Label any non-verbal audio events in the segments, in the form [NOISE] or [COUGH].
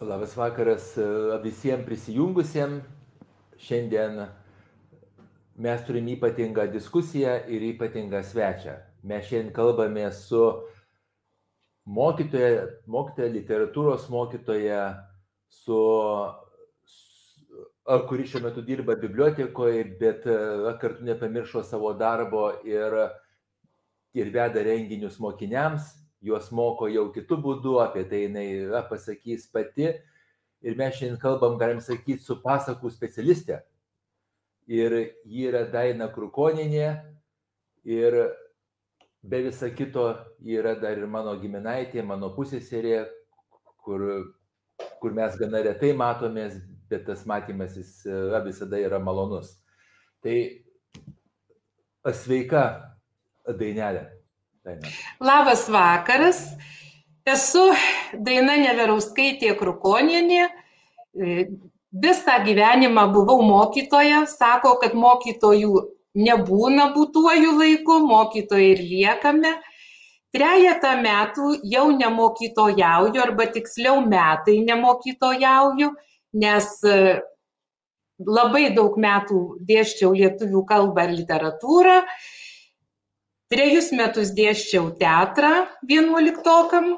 Labas vakaras e, visiems prisijungusiems. Šiandien mes turim ypatingą diskusiją ir ypatingą svečią. Mes šiandien kalbame su mokytoja, mokytoja literatūros mokytoja, su, ar kuri šiuo metu dirba bibliotekoje, bet e, kartu nepamiršo savo darbo ir, ir veda renginius mokiniams juos moko jau kitų būdų, apie tai jinai yra, pasakys pati. Ir mes šiandien kalbam, galim sakyti, su pasakų specialistė. Ir ji yra Daina Krukoninė. Ir be visa kito, yra dar ir mano giminaitė, mano pusėserė, kur, kur mes gana retai matomės, bet tas matymas jis visada yra malonus. Tai sveika, Dainelė. Labas vakaras. Esu Daina Neverauskaitė Krukonienė. Visą gyvenimą buvau mokytoja. Sako, kad mokytojų nebūna būtuoju laiku, mokytojai ir liekame. Trejetą metų jau nemokytojauju, arba tiksliau metai nemokytojauju, nes labai daug metų dėščiau lietuvių kalbą ir literatūrą trejus metus dėsčiau teatrą vienuoliktokam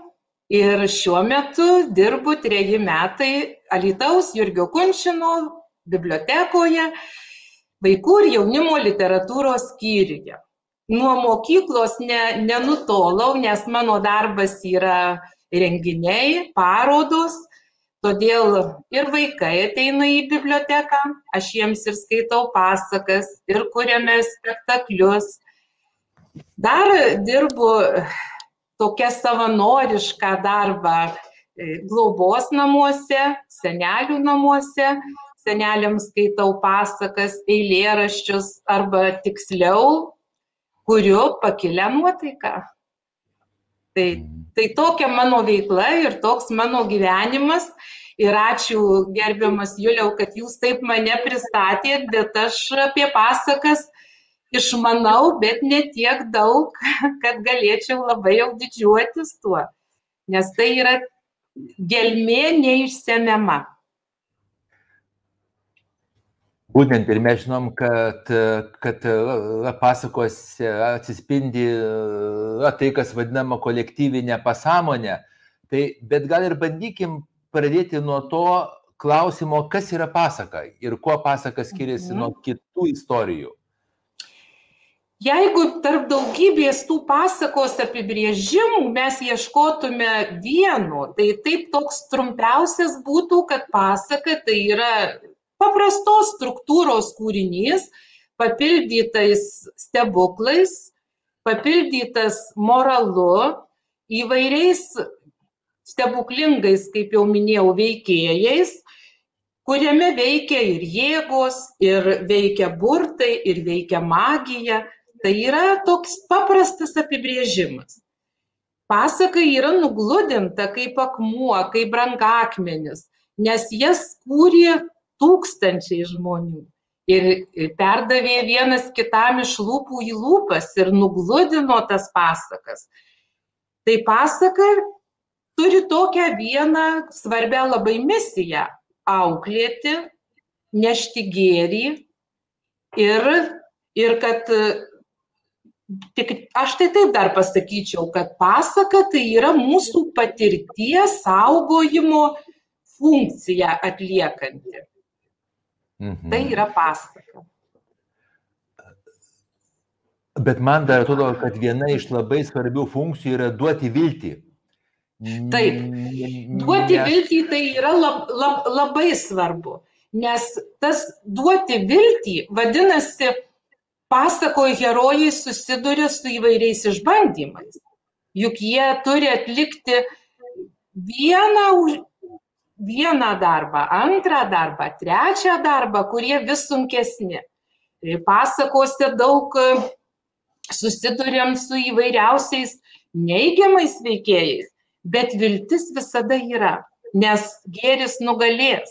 ir šiuo metu dirbu treji metai Alitaus Jurgio Kunčino bibliotekoje vaikų ir jaunimo literatūros skyriuje. Nuo mokyklos ne, nenutolau, nes mano darbas yra renginiai, parodos, todėl ir vaikai ateina į biblioteką, aš jiems ir skaitau pasakas, ir kuriame spektaklius, Dar dirbu tokia savanorišką darbą globos namuose, senelių namuose. Seneliams skaitau pasakas, eilėraščius arba tiksliau, kuriu pakilę nuotaiką. Tai, tai tokia mano veikla ir toks mano gyvenimas. Ir ačiū gerbiamas Juliau, kad jūs taip mane pristatėt, bet aš apie pasakas išmanau, bet ne tiek daug, kad galėčiau labai jau didžiuotis tuo, nes tai yra gelmė neišsemiama. Būtent ir mes žinom, kad, kad pasakose atsispindi tai, kas vadinama kolektyvinė pasąmonė. Tai, bet gal ir bandykim pradėti nuo to klausimo, kas yra pasaka ir kuo pasaka skiriasi mhm. nuo kitų istorijų. Jeigu tarp daugybės tų pasakos apibrėžimų mes ieškotume vieno, tai taip toks trumpiausias būtų, kad pasaka tai yra paprastos struktūros kūrinys, papildytais stebuklais, papildytas moralu, įvairiais stebuklingais, kaip jau minėjau, veikėjais, kuriame veikia ir jėgos, ir veikia burtai, ir veikia magija, Tai yra toks paprastas apibrėžimas. Pasaka yra nugludinta kaip akmuo, kaip brangakmenis, nes jas kūrė tūkstančiai žmonių. Ir perdavė vienas kitam iš lūpų į lūpas ir nugludino tas pasakas. Tai pasaka turi tokią vieną svarbę labai misiją - auklėti, nešti gėrį ir, ir kad tik aš tai taip dar pasakyčiau, kad pasaka tai yra mūsų patirties saugojimo funkciją atliekanti. Mhm. Tai yra pasaka. Bet man dar atrodo, kad viena iš labai svarbių funkcijų yra duoti viltį. Taip, duoti nes... viltį tai yra lab, lab, labai svarbu, nes tas duoti viltį vadinasi, pasakoj herojai susiduria su įvairiais išbandymais. Juk jie turi atlikti vieną, vieną darbą, antrą darbą, trečią darbą, kurie vis sunkesni. Pasakose daug susidurėm su įvairiausiais neigiamais veikėjais, bet viltis visada yra, nes gėris nugalės.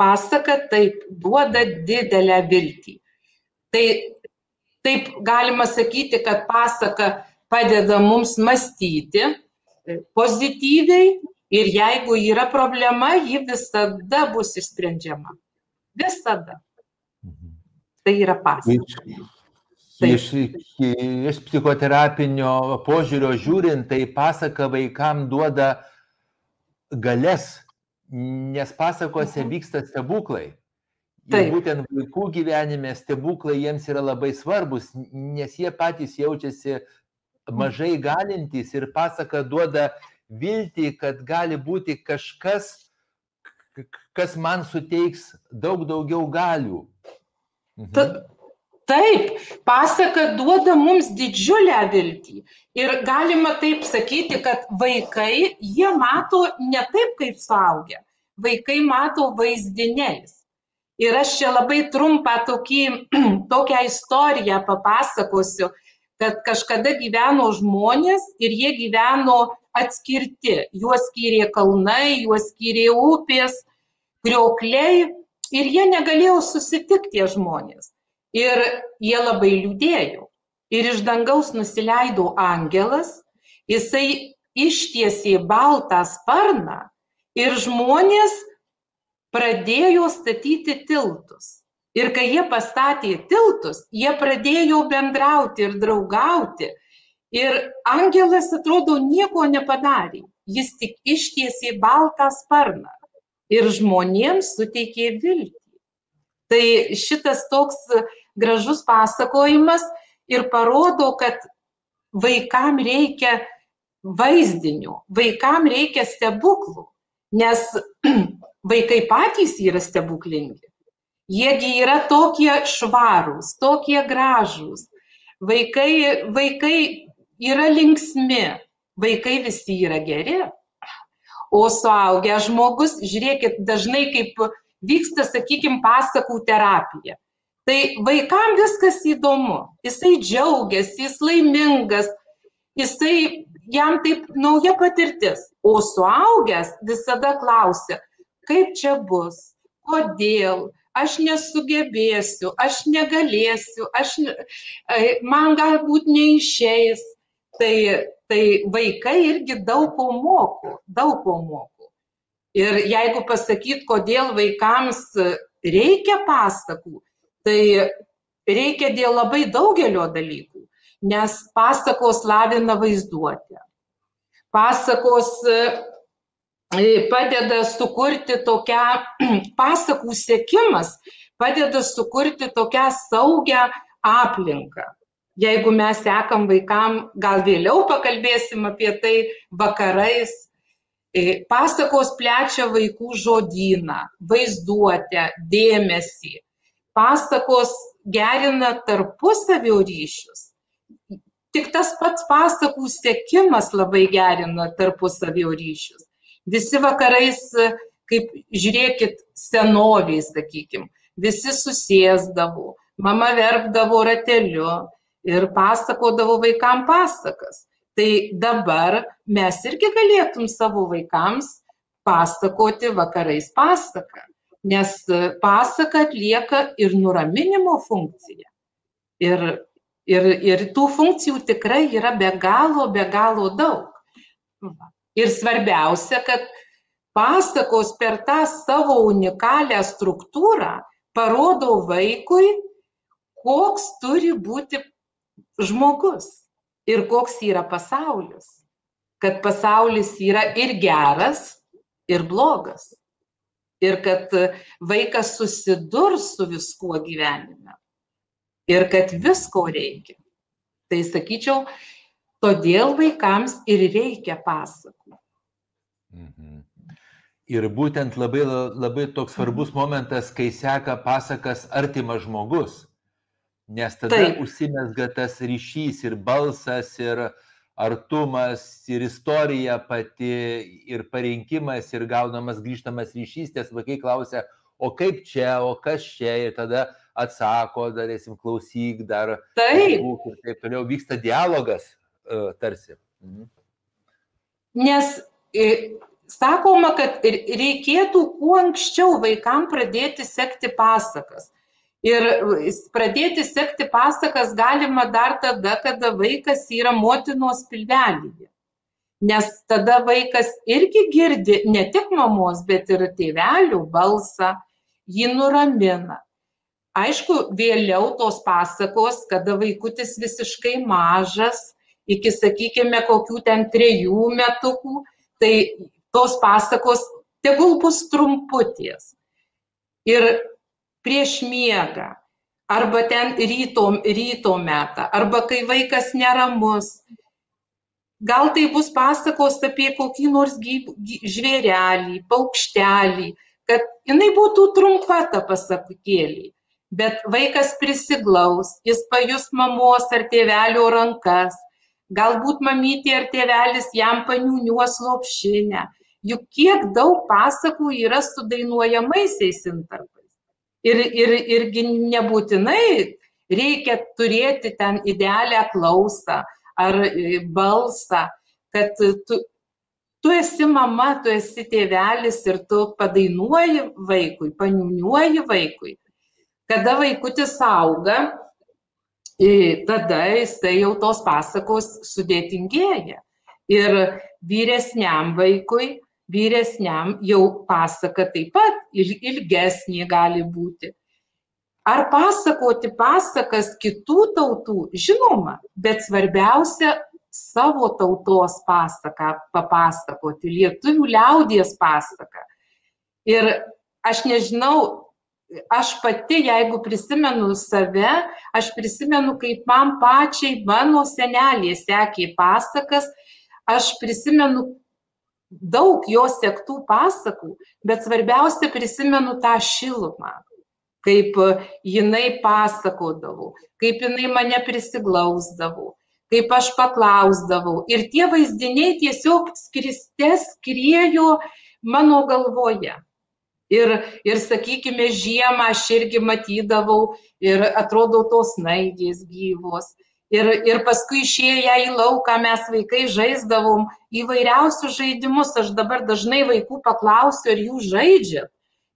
Pasaka taip duoda didelę viltį. Tai taip galima sakyti, kad pasaka padeda mums mąstyti pozityviai Ir jeigu yra problema, ji visada bus išsprendžiama. Visada. Mhm. Tai yra pasaka. Iš, iš psichoterapinio požiūrio žiūrint, tai pasaka vaikam duoda galės, nes pasakose mhm. vyksta stebuklai. Ir būtent vaikų gyvenime stebuklai jiems yra labai svarbus, nes jie patys jaučiasi mažai galintys ir pasaka duoda viltį, kad gali būti kažkas, kas man suteiks daug daugiau galių. Mhm. Taip, pasaka duoda mums didžiulę viltį. Ir galima taip sakyti, kad vaikai, jie mato ne taip kaip suaugę. Vaikai mato vaizdinėlis. Ir aš čia labai trumpą tokį, [CLEARS THROAT] tokią istoriją papasakosiu, kad kažkada gyveno žmonės ir jie gyveno atskirti. Juos skyrė kalnai, juos skyrė upės, kriokliai ir jie negalėjo susitikti tie žmonės ir jie labai liūdėjo. Ir iš dangaus nusileido angelas, jisai ištiesė baltą sparną ir žmonės pradėjo statyti tiltus. Ir kai jie pastatė tiltus, jie pradėjo bendrauti ir draugauti. Ir angelas atrodo nieko nepadarė. Jis tik ištiesė baltą sparną ir žmonėms suteikė viltį. Tai šitas toks gražus pasakojimas ir parodo, kad vaikam reikia vaizdinių, vaikam reikia stebuklų, nes [CLEARS THROAT] vaikai patys yra stebuklingi. Jiegi yra tokie švarūs, tokie gražūs. Vaikai, vaikai yra linksmi, vaikai visi yra geri. O suaugę žmogus, žiūrėkit, dažnai kaip vyksta, sakykime, pasakų terapija. Tai vaikam viskas įdomu, jisai džiaugiasi, jis laimingas, jisai jam taip nauja patirtis. O suaugęs visada klausia, kaip čia bus, kodėl, aš nesugebėsiu, aš negalėsiu, aš, man galbūt neišeis. Tai, tai vaikai irgi daug ko moko, daug ko moko. Ir jeigu pasakyt, kodėl vaikams reikia pasakų, tai reikia dėl labai daugelio dalykų, nes pasakos lavina vaizduotę. Pasakos e, padeda sukurti tokią, [CLEARS THROAT] pasakų sėkimas padeda sukurti tokią saugią aplinką. Jeigu mes sekam vaikam, gal vėliau pakalbėsim apie tai vakarais, e, pasakos plečia vaikų žodyną, vaizduotę, dėmesį pasakos gerina tarpusavio ryšius. Tik tas pats pasakų sėkimas labai gerina tarpusavio ryšius. Visi vakarais, kaip žiūrėkit, senoviai, sakykim, visi susėsdavo, mama verpdavo rateliu ir pasakodavo vaikam pasakas. Tai dabar mes irgi galėtum savo vaikams pasakoti vakarais pasaką nes pasaka atlieka ir nuraminimo funkciją. Ir, ir, ir tų funkcijų tikrai yra be galo, be galo daug. Ir svarbiausia, kad pasakos per tą savo unikalią struktūrą parodo vaikui, koks turi būti žmogus ir koks yra pasaulis. Kad pasaulis yra ir geras, ir blogas ir kad vaikas susidurs su viskuo gyvenime ir kad visko reikia. Tai sakyčiau, todėl vaikams ir reikia pasakų. Mhm. Ir būtent labai, labai toks svarbus momentas, kai seka pasakas artimas žmogus, nes tada Taip. užsimesga tas ryšys ir balsas, ir, artumas ir istorija pati ir parinkimas ir gaunamas grįžtamas ryšys, nes vaikai klausia, o kaip čia, o kas čia ir tada atsako, darėsim klausyk, dar. Taip. Ir taip toliau vyksta dialogas uh, tarsi. Mhm. Nes e, sakoma, kad reikėtų kuo anksčiau vaikam pradėti sekti pasakas. Ir pradėti sekti pasakas galima dar tada, kada vaikas yra motinos pilvelyje. Nes tada vaikas irgi girdi ne tik mamos, bet ir tėvelių balsą, jį nuramina. Aišku, vėliau tos pasakos, kada vaikutis visiškai mažas, iki, sakykime, kokių ten trejų metukų, tai tos pasakos tegul bus trumputės. Ir prieš miegą, arba ten ryto, ryto metą, arba kai vaikas neramus, gal tai bus pasakos apie kokį nors gyv, gyv, žvėrelį, paukštelį, kad jinai būtų trumpa ta pasakėlė. Bet vaikas prisiglaus, jis pajus mamos ar tėvelio rankas, galbūt mamytė ar tėvelis jam paniuniuos lopšinę. Juk kiek daug pasakų yra su dainuojamaisiais intarpais. Ir, ir, irgi nebūtinai reikia turėti ten idealią klausą, ar e, balsą, kad tu, tu esi mama, tu esi tėvelis ir tu padainuoji vaikui, paniuniuoji vaikui. Kada vaikutis auga, tada jisai jau tos pasakos sudėtingėja. Ir vyresniam vaikui, vyresniam jau pasaka taip pat ilgesnė gali būti. Ar pasakoti pasakas kitų tautų? Žinoma, bet svarbiausia savo tautos pasaką papasakoti, lietuvių liaudies pasaką. Ir aš nežinau, aš pati, jeigu prisimenu save, aš prisimenu, kaip man pačiai mano senelė sekė pasakas, aš prisimenu daug jos sektų pasakų, bet svarbiausia prisimenu tą šilumą kaip jinai pasakodavo, kaip jinai mane prisiglausdavo, kaip aš paklausdavau. Ir tie vaizdiniai tiesiog skriste skriejo mano galvoje. Ir, ir sakykime, žiemą aš irgi matydavau ir atrodo tos naigės gyvos. Ir, ir paskui išėję į lauką mes vaikai žaisdavom įvairiausius žaidimus. Aš dabar dažnai vaikų paklausiu, ar jūs žaidžiat.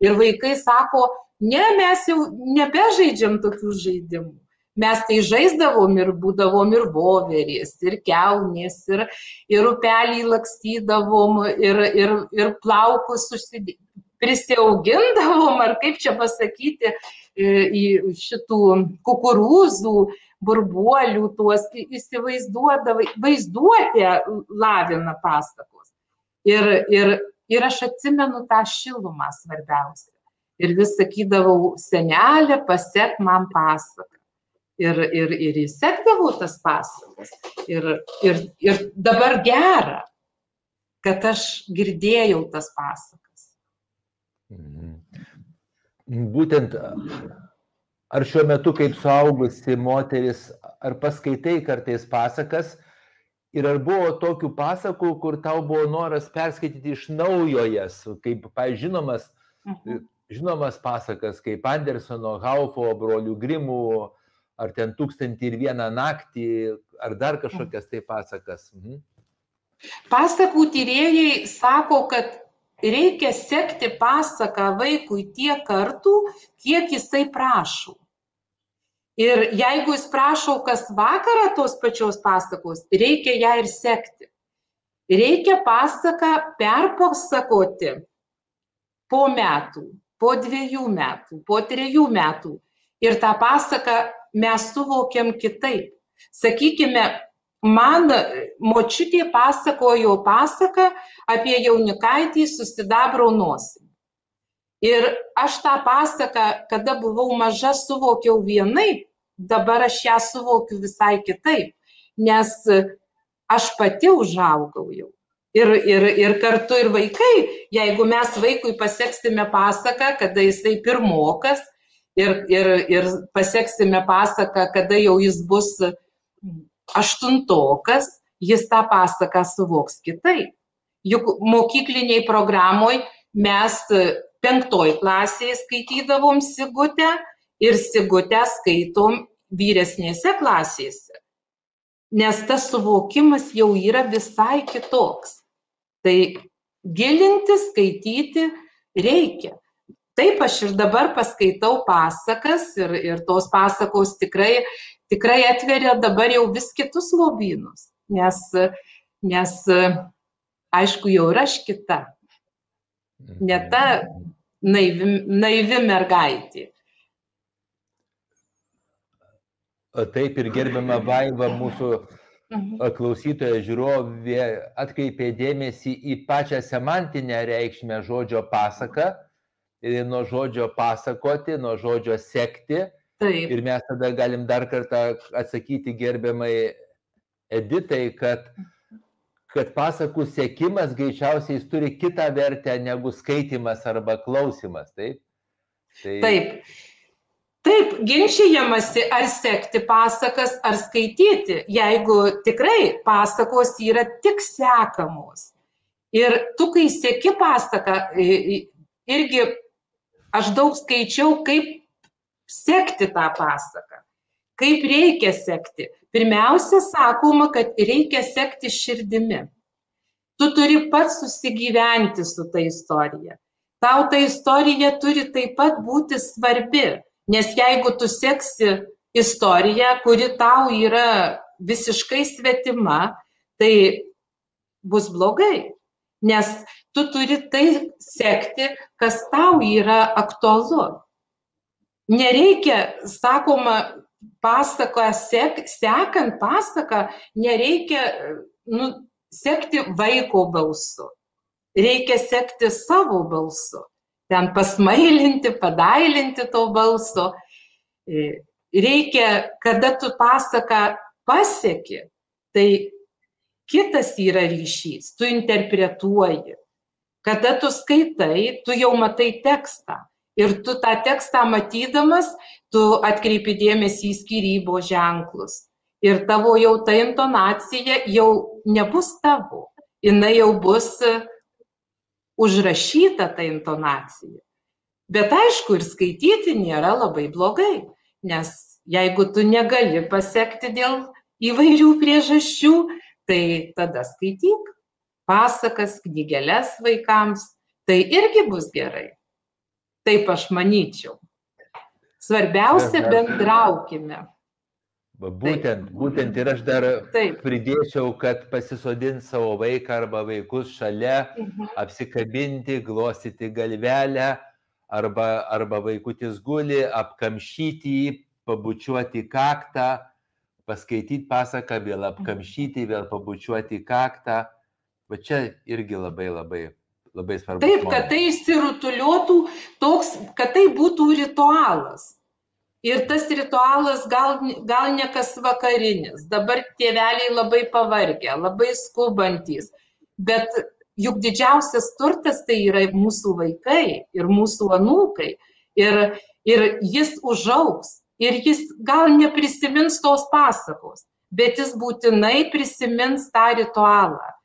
Ir vaikai sako, ne, mes jau nebežaidžiam tokių žaidimų. Mes tai žaisdavom ir būdavom ir voverės, ir keunės, ir, ir upelį lakstydavom, ir, ir, ir plaukus susidė... prisiaugindavom, ar kaip čia pasakyti, į šitų kukurūzų, burbuolių, tuos įsivaizduodavai, vaizduotė lavina pasakos. Ir, ir, ir aš atsimenu tą šilumą svarbiausia ir vis sakydavau, senelė, pasek man pasaką. Ir, ir, ir jis sekdavo tas pasakas. Ir, ir, ir dabar gera, kad aš girdėjau tas pasakas. Mhm. Būtent, ar šiuo metu kaip suaugusi moteris, ar paskaitai kartais pasakas ir ar buvo tokių pasakų, kur tau buvo noras perskaityti iš naujo jas, kaip, pažinomas, mhm žinomas pasakas kaip Andersono, Haufo, brolių Grimų, ar ten tūkstantį ir vieną naktį, ar dar kažkokias tai pasakas. Mhm. Pasakų tyrėjai sako, kad reikia sekti pasaką vaikui tiek kartų, kiek jisai prašo. Ir jeigu jis prašo kas vakarą tos pačios pasakos, reikia ją ir sekti. Reikia pasaką perpasakoti po metų po dviejų metų, po trejų metų. Ir tą pasaką mes suvokiam kitaip. Sakykime, man močiutė pasakojo pasaką apie jaunikaitį su sidabro nosim. Ir aš tą pasaką, kada buvau maža, suvokiau vienaip, dabar aš ją suvokiu visai kitaip, nes aš pati užaugau jau ir, ir, ir kartu ir vaikai, jeigu mes vaikui pasieksime pasaką, kada jisai pirmokas ir, ir, ir pasieksime pasaką, kada jau jis bus aštuntokas, jis tą pasaką suvoks kitaip. Juk mokykliniai programoj mes penktoj klasėje skaitydavom Sigutę ir Sigutę skaitom vyresnėse klasėse. Nes tas suvokimas jau yra visai kitoks. Tai gilinti, skaityti reikia. Taip, aš ir dabar paskaitau pasakas ir, ir tos pasakos tikrai, tikrai atveria dabar jau vis kitus lobynus, nes, nes aišku, jau ir aš kita. Ne ta naivi, naivi mergaitė. Taip ir gerbiama Vaiva, mūsų mhm. klausytoja žiūrovė atkreipė dėmesį į pačią semantinę reikšmę žodžio pasaka, nuo žodžio pasakoti, nuo žodžio sekti. Taip. Ir mes tada galim dar kartą atsakyti gerbiamai Editai, kad, kad pasakų sekimas greičiausiai jis turi kitą vertę negu skaitimas arba klausimas. Taip. Tai... Taip. Taip, ginčijamasi, ar sekti pasakas, ar skaityti, jeigu tikrai pasakos yra tik sekamos. Ir tu, kai seki pasaką, irgi aš daug skaičiau, kaip sekti tą pasaką, kaip reikia sekti. Pirmiausia, sakoma, kad reikia sekti širdimi. Tu turi pats susigyventi su ta istorija. Tau ta istorija turi taip pat būti svarbi Nes jeigu tu seksi istoriją, kuri tau yra visiškai svetima, tai bus blogai. Nes tu turi tai sekti, kas tau yra aktualu. Nereikia, sakoma, pasaką, sek, sekant pasaką, nereikia nu, sekti vaiko balsu. Reikia sekti savo balsu ten pasmailinti, padailinti to balso. E, reikia, kada tu pasaką pasieki, tai kitas yra ryšys, tu interpretuoji. Kada tu skaitai, tu jau matai tekstą. Ir tu tą tekstą matydamas, tu atkreipi dėmesį į skyrybo ženklus. Ir tavo jau ta intonacija jau nebus tavo. Jis jau bus užrašyta ta intonacija. Bet aišku, ir skaityti nėra labai blogai, nes jeigu tu negali pasiekti dėl įvairių priežasčių, tai tada skaityk pasakas, knygelės vaikams, tai irgi bus gerai. Taip aš manyčiau. Svarbiausia, bendraukime. Būtent, būtent ir aš dar Taip. pridėčiau, kad pasisodinti savo vaiką arba vaikus šalia, mhm. apsikabinti, glostyti galvelę, arba, arba vaikutis guli, apkamšyti jį, pabučiuoti kaktą, paskaityti pasaką, vėl apkamšyti, vėl pabučiuoti kaktą. Va čia irgi labai labai, labai svarbu. Taip, kad tai išsirutuliuotų toks, kad tai būtų ritualas ir tas ritualas gal, gal ne kas vakarinis. Dabar tėveliai labai pavargę, labai skubantys, bet juk didžiausias turtas tai yra mūsų vaikai ir mūsų anūkai. Ir, ir jis užauks ir jis gal neprisimins tos pasakos, bet jis būtinai prisimins tą ritualą.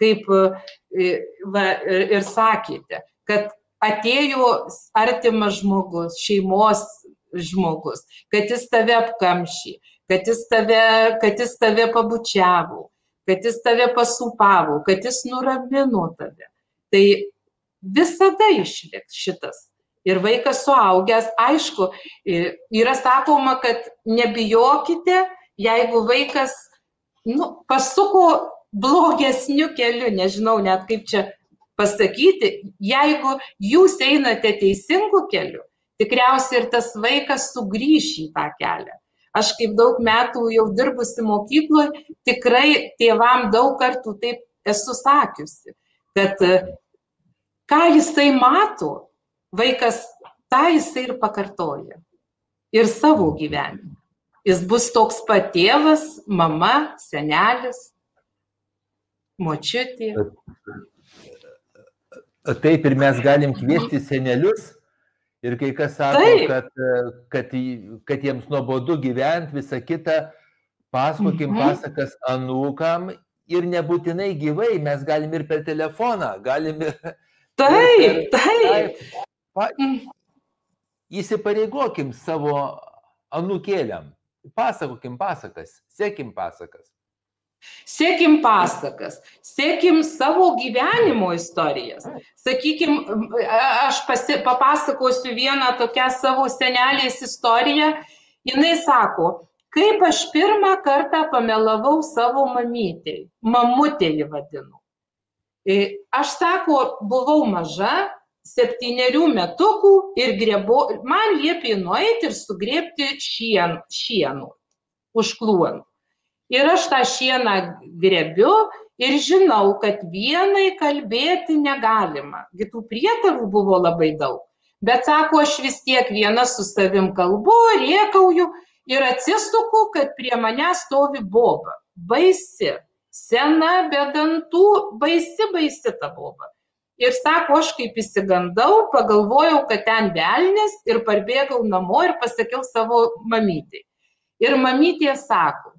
Kaip e, va, ir sakėte, kad atėjo artimas žmogus, šeimos žmogus, kad jis tave apkamšė, kad jis tave, kad jis tave pabučiavo, kad jis tave pasupavo, kad jis nuramino tave. Tai visada išliks šitas. Ir vaikas suaugęs, aišku, yra sakoma, kad nebijokite, jeigu vaikas nu, pasuko blogesniu keliu, nežinau net kaip čia pasakyti, jeigu jūs einate teisingu keliu, tikriausiai ir tas vaikas sugrįš į tą kelią. Aš kaip daug metų jau dirbusi mokykloje, tikrai tėvam daug kartų taip esu sakiusi, kad e, ką jisai mato, vaikas tą jisai ir pakartoja. Ir savo gyvenime. Jis bus toks pat tėvas, mama, senelis, močiutė. Taip ir mes galim kviesti senelius Ir kai kas sako, kad, kad, kad jiems nuobodu gyventi, visą kitą, pasakokim mhm. pasakas anūkam ir nebūtinai gyvai, mes galim ir per telefoną, galim ir... Taip, ir per, taip. Pa, mm. įsipareigokim savo anūkėliam, pasakokim pasakas, sėkim pasakas. Sėkim pasakas, sėkim savo gyvenimo istorijas. Sakykim, aš pasi, papasakosiu vieną tokią savo senelės istoriją. Jis sako, kaip aš pirmą kartą pamelavau savo mamytėjai, mamutėjai vadinu. Aš sako, buvau maža, septyniarių metukų ir grebo, man liepė nueiti ir sugrėbti šien, šienų už kluonų. Ir aš tą šieną grebiu ir žinau, kad vienai kalbėti negalima. Kitų prietarų buvo labai daug. Bet sako, aš vis tiek viena su savim kalbu, riekauju ir atsisuku, kad prie mane stovi boba. Baisi, sena, be dantų, baisi, baisi ta boba ir sako aš kaip išsigandau pagalvojau kad ten velnias ir parbėgau namo ir pasakiau savo mamytei ir mamytė sako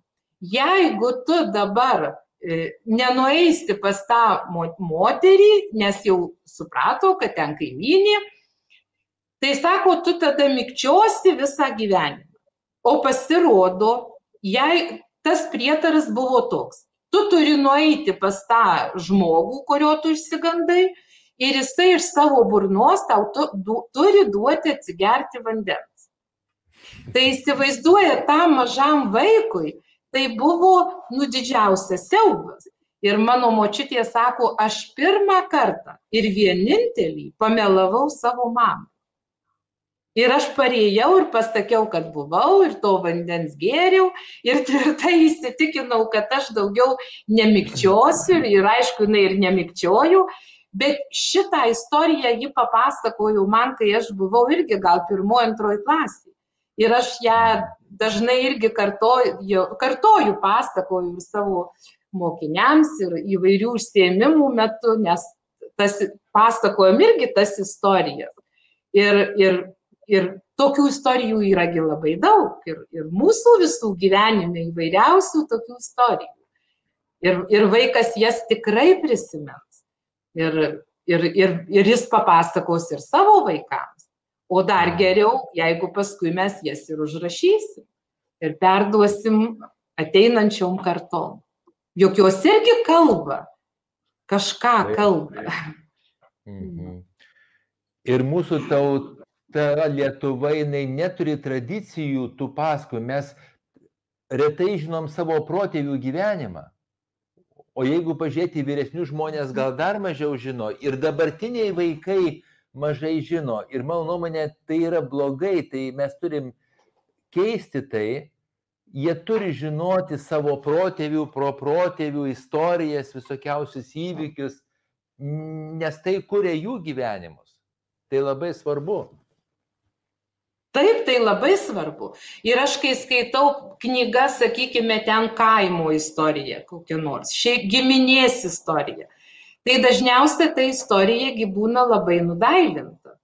jeigu tu dabar e, nenueisi pas tą moterį, nes jau suprato, kad ten kaimynė, tai sako, tu tada mikčiosi visą gyvenimą. O pasirodo, jei tas prietaras buvo toks, tu turi nueiti pas tą žmogų, kurio tu išsigandai, ir jisai iš savo burnos tau tu, du, turi duoti atsigerti vandens. Tai įsivaizduoja tam mažam vaikui, tai buvo nu didžiausias siaubas. Ir mano močiutė sako, aš pirmą kartą ir vienintelį pamelavau savo mamą. Ir aš parėjau ir pasakiau, kad buvau ir to vandens gėriau ir tvirtai įsitikinau, kad aš daugiau nemikčiosiu ir aišku, jinai ir nemikčioju, bet šitą istoriją ji papasakojo man, kai aš buvau irgi gal pirmoji, antroji klasė. Ir aš ją dažnai irgi kartoju, kartoju pasakoju ir savo mokiniams ir įvairių užsiemimų metu, nes tas pasakojom irgi tas istorijas. Ir, ir, ir tokių istorijų yragi labai daug. Ir, ir mūsų visų gyvenime įvairiausių tokių istorijų. Ir, ir vaikas jas tikrai prisimena ir, ir, ir, ir jis papasakos ir savo vaikams. O dar geriau, jeigu paskui mes jas ir užrašysim ir perduosim ateinančiom kartom. Juk jos irgi kalba, kažką kalba. Mhm. Ir mūsų tauta Lietuva, jinai neturi tradicijų tų paskui. Mes retai žinom savo protėvių gyvenimą. O jeigu pažiūrėti vyresnius žmonės, gal dar mažiau žino. Ir dabartiniai vaikai mažai žino. Ir mano nuomonė, tai yra blogai. Tai mes turim keisti tai. Jie turi žinoti savo protėvių, proprotėvių istorijas, visokiausius įvykius, nes tai kuria jų gyvenimus. Tai labai svarbu. Taip, tai labai svarbu. Ir aš, kai skaitau knygą, sakykime, ten kaimo istorija kokia nors, šiaip giminės istorija, tai dažniausiai ta istorijagi būna labai nudailinta.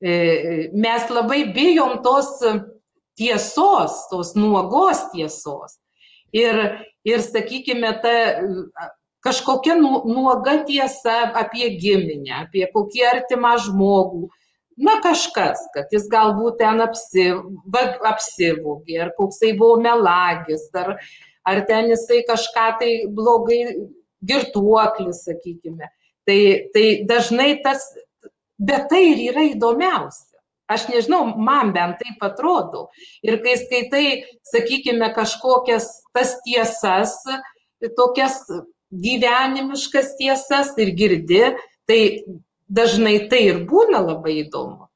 E, mes labai bijom tos tiesos, tos nuogos tiesos. Ir, ir sakykime, ta kažkokia nu, nuoga tiesa apie giminę, apie kokį artimą žmogų na kažkas, kad jis galbūt ten apsi, apsivogė, ar koksai buvo melagis, ar, ar ten jisai kažką tai blogai girtuoklis, sakykime. Tai, tai dažnai tas, bet tai ir yra įdomiausia. Aš nežinau, man bent taip atrodo. Ir kai skaitai, sakykime, kažkokias tas tiesas, tokias gyvenimiškas tiesas ir girdi, tai dažnai tai ir būna labai įdomu.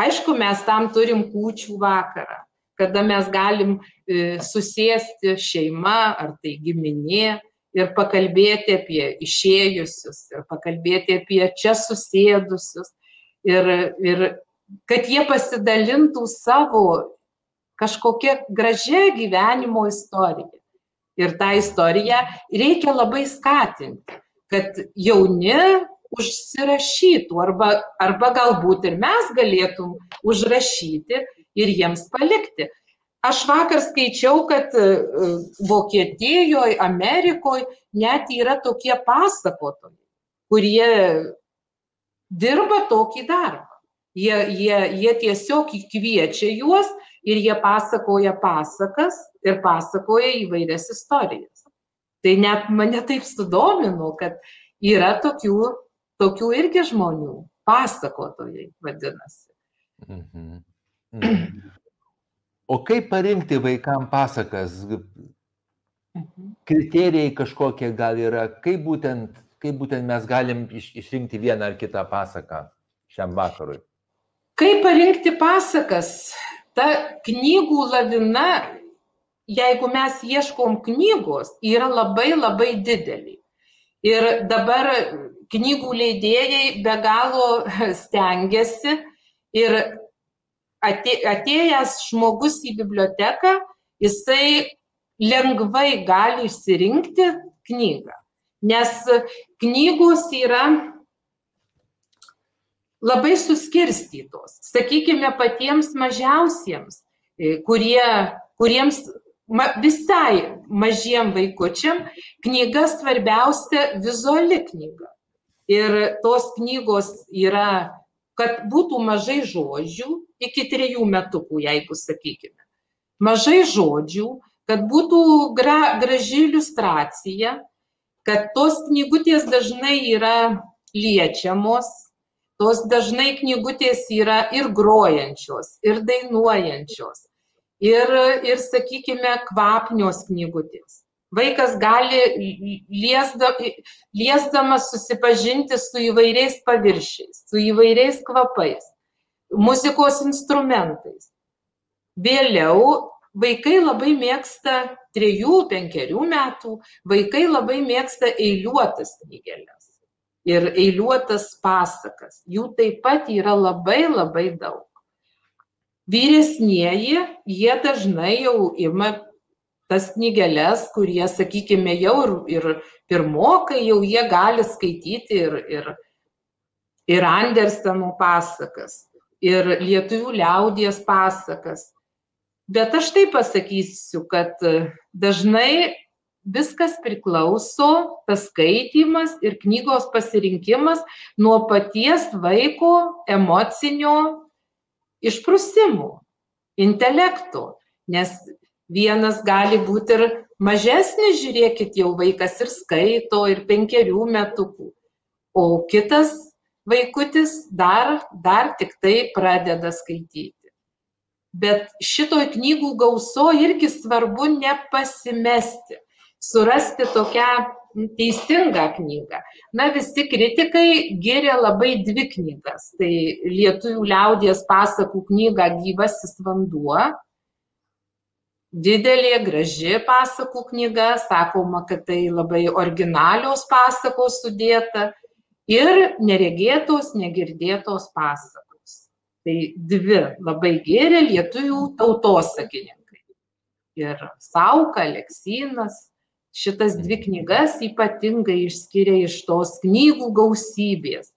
Aišku, mes tam turim kūčių vakarą, kada mes galim e, susėsti šeima ar tai giminė ir pakalbėti apie išėjusius, ir pakalbėti apie čia susėdusius, ir, ir kad jie pasidalintų savo kažkokia gražia gyvenimo istorija. Ir tą istoriją reikia labai skatinti, kad jauni užsirašytų arba, arba galbūt ir mes galėtum užrašyti ir jiems palikti. Aš vakar skaičiau, kad e, Vokietijoje, Amerikoje net yra tokie pasakotojai, kurie dirba tokį darbą. Jie, jie, jie tiesiog kviečia juos ir jie pasakoja pasakas ir pasakoja įvairias istorijas. Tai net mane taip sudomino, kad yra tokių tokių irgi žmonių, pasakotojai vadinasi. Mhm. Mhm. O kaip parinkti vaikams pasakas? Mhm. Kriterijai kažkokie gal yra, kaip būtent kaip būtent mes galim iš, išrinkti vieną ar kitą pasaką šiam vakarui? Kaip parinkti pasakas? Ta knygų lavina, jeigu mes ieškom knygos, yra labai labai didelė. Ir dabar knygų leidėjai be galo [LAUGHS] stengiasi ir atėjęs žmogus į biblioteką, jisai lengvai gali išsirinkti knygą. Nes knygos yra labai suskirstytos. Sakykime, patiems mažiausiems, e, kurie, kuriems ma, visai mažiem vaikučiam knyga svarbiausia vizuali knyga. Ir tos knygos yra, kad būtų mažai žodžių, iki trijų metukų, jeigu sakykime. Mažai žodžių, kad būtų gra, graži iliustracija, kad tos knygutės dažnai yra liečiamos, tos dažnai knygutės yra ir grojančios, ir dainuojančios, ir, ir sakykime, kvapnios knygutės. Vaikas gali liesda, liesdamas susipažinti su įvairiais paviršiais, su įvairiais kvapais, muzikos instrumentais. Vėliau Vaikai labai mėgsta trejų, penkerių metų, vaikai labai mėgsta eiliuotas knygelės ir eiliuotas pasakas. Jų taip pat yra labai labai daug. Vyresnieji, jie dažnai jau ima tas knygelės, kurie, sakykime, jau ir, ir pirmokai, jau jie gali skaityti ir, ir, ir Anderseno pasakas, ir lietuvių liaudies pasakas. Bet aš taip pasakysiu kad e, dažnai viskas priklauso tas skaitymas ir knygos pasirinkimas nuo paties vaiko emocinio išprusimo intelekto. Nes vienas gali būti ir mažesnis žiūrėkit jau vaikas ir skaito ir penkerių metukų o kitas vaikutis dar dar tiktai pradeda skaityti bet šitoj knygų gausoj irgi svarbu nepasimesti, surasti tokią teisingą knygą. Na, visi kritikai giria labai dvi knygas. Tai lietuvių liaudies pasakų knyga Gyvasis vanduo. Didelė, graži pasakų knyga, sakoma, kad tai labai originalios pasakos sudėta ir neregėtos, negirdėtos pasakos. Tai dvi labai gėrė lietuvių tautosakininkai. Ir Sauka, Aleksinas, šitas dvi knygas ypatingai išskiria iš tos knygų gausybės.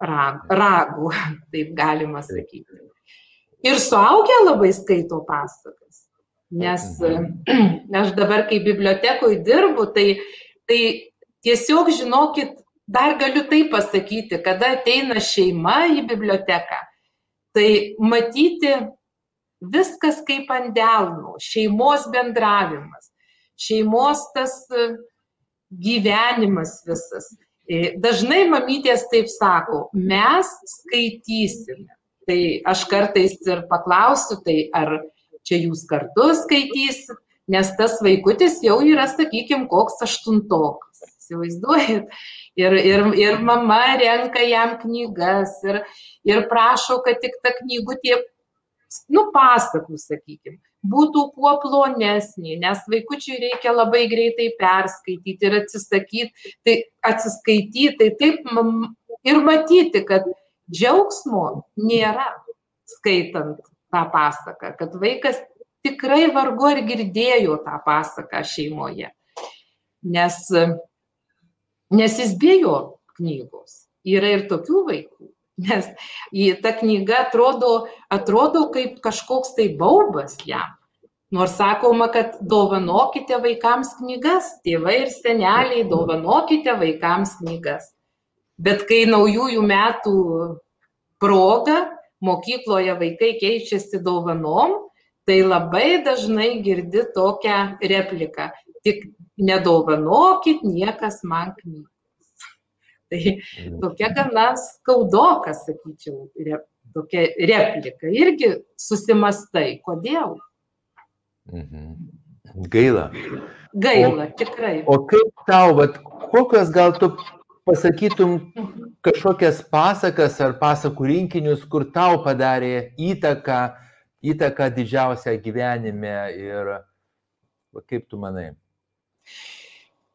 Ragų, [LAUGHS] taip galima sakyti. Ir suaugę labai skaito pasakas. Nes mhm. [CLEARS THROAT] aš dabar, kai bibliotekoje dirbu, tai, tai tiesiog žinokit, dar galiu tai pasakyti, kada ateina šeima į biblioteką, tai matyti viskas kaip ant delno, šeimos bendravimas, šeimos tas e, gyvenimas visas. E, dažnai mamytės taip sako, mes skaitysime. Tai aš kartais ir paklausiu, tai ar čia jūs kartu skaitysit, nes tas vaikutis jau yra, sakykime, koks aštuntokas. Įsivaizduojat? ir, ir, ir mama renka jam knygas ir, ir prašo, kad tik ta knygutė, nu, pasakų, sakykime, būtų kuo plonesnė, nes vaikučiui reikia labai greitai perskaityti ir atsisakyti, tai atsiskaityti, tai taip ir matyti, kad džiaugsmo nėra skaitant tą pasaką, kad vaikas tikrai vargu ar girdėjo tą pasaką šeimoje. Nes nes jis bijo knygos. Yra ir tokių vaikų, nes ta knyga atrodo, atrodo kaip kažkoks tai baubas jam. Nors sakoma, kad dovanokite vaikams knygas, tėvai ir seneliai, dovanokite vaikams knygas. Bet kai naujųjų metų proga mokykloje vaikai keičiasi dovanom, tai labai dažnai girdi tokią repliką. Tik nedovanokit niekas man knygos. [LAUGHS] Tai tokia gana skaudoka, sakyčiau, re, tokia replika. Irgi susimastai, kodėl. Mhm. Gaila. Gaila, o, tikrai. O kaip tau, vat, kokios gal tu pasakytum kažkokias pasakas ar pasakų rinkinius, kur tau padarė įtaką, įtaką didžiausią gyvenime ir kaip tu manai?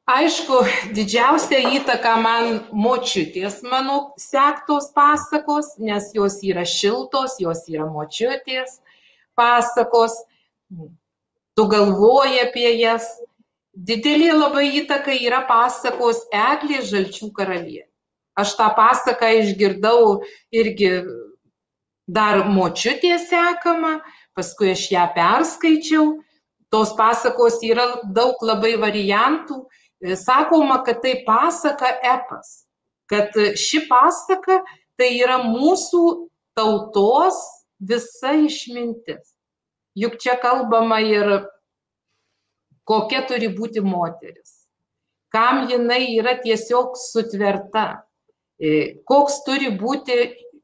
Aišku, didžiausia įtaka man močiutės mano sektos pasakos, nes jos yra šiltos, jos yra močiutės pasakos, tu galvoji apie jas. Didelė labai įtaka yra pasakos Eglė Žalčių karalienė. Aš tą pasaką išgirdau irgi dar močiutė sekama, paskui aš ją perskaičiau. Tos pasakos yra daug labai variantų sakoma, kad tai pasaka epas, kad ši pasaka tai yra mūsų tautos visa išmintis. Juk čia kalbama ir kokia turi būti moteris, kam jinai yra tiesiog sutverta, e, koks turi būti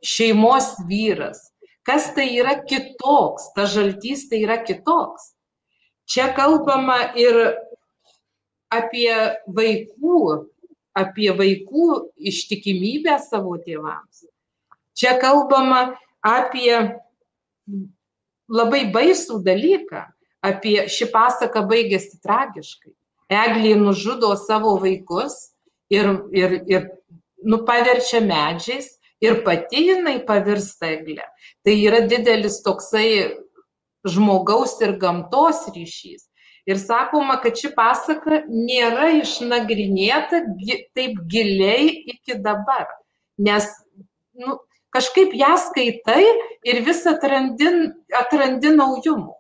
šeimos vyras, kas tai yra kitoks, ta žaltys tai yra kitoks. Čia kalbama ir apie vaikų, apie vaikų ištikimybę savo tėvams. Čia kalbama apie labai baisų dalyką, apie šį pasaką baigėsi tragiškai. Eglė nužudo savo vaikus ir, ir, ir nu, paverčia medžiais ir pati jinai pavirsta eglė. Tai yra didelis toksai žmogaus ir gamtos ryšys. Ir sakoma, kad ši pasaka nėra išnagrinėta taip giliai iki dabar. Nes nu, kažkaip ją skaitai ir vis atrandi, atrandi naujumų.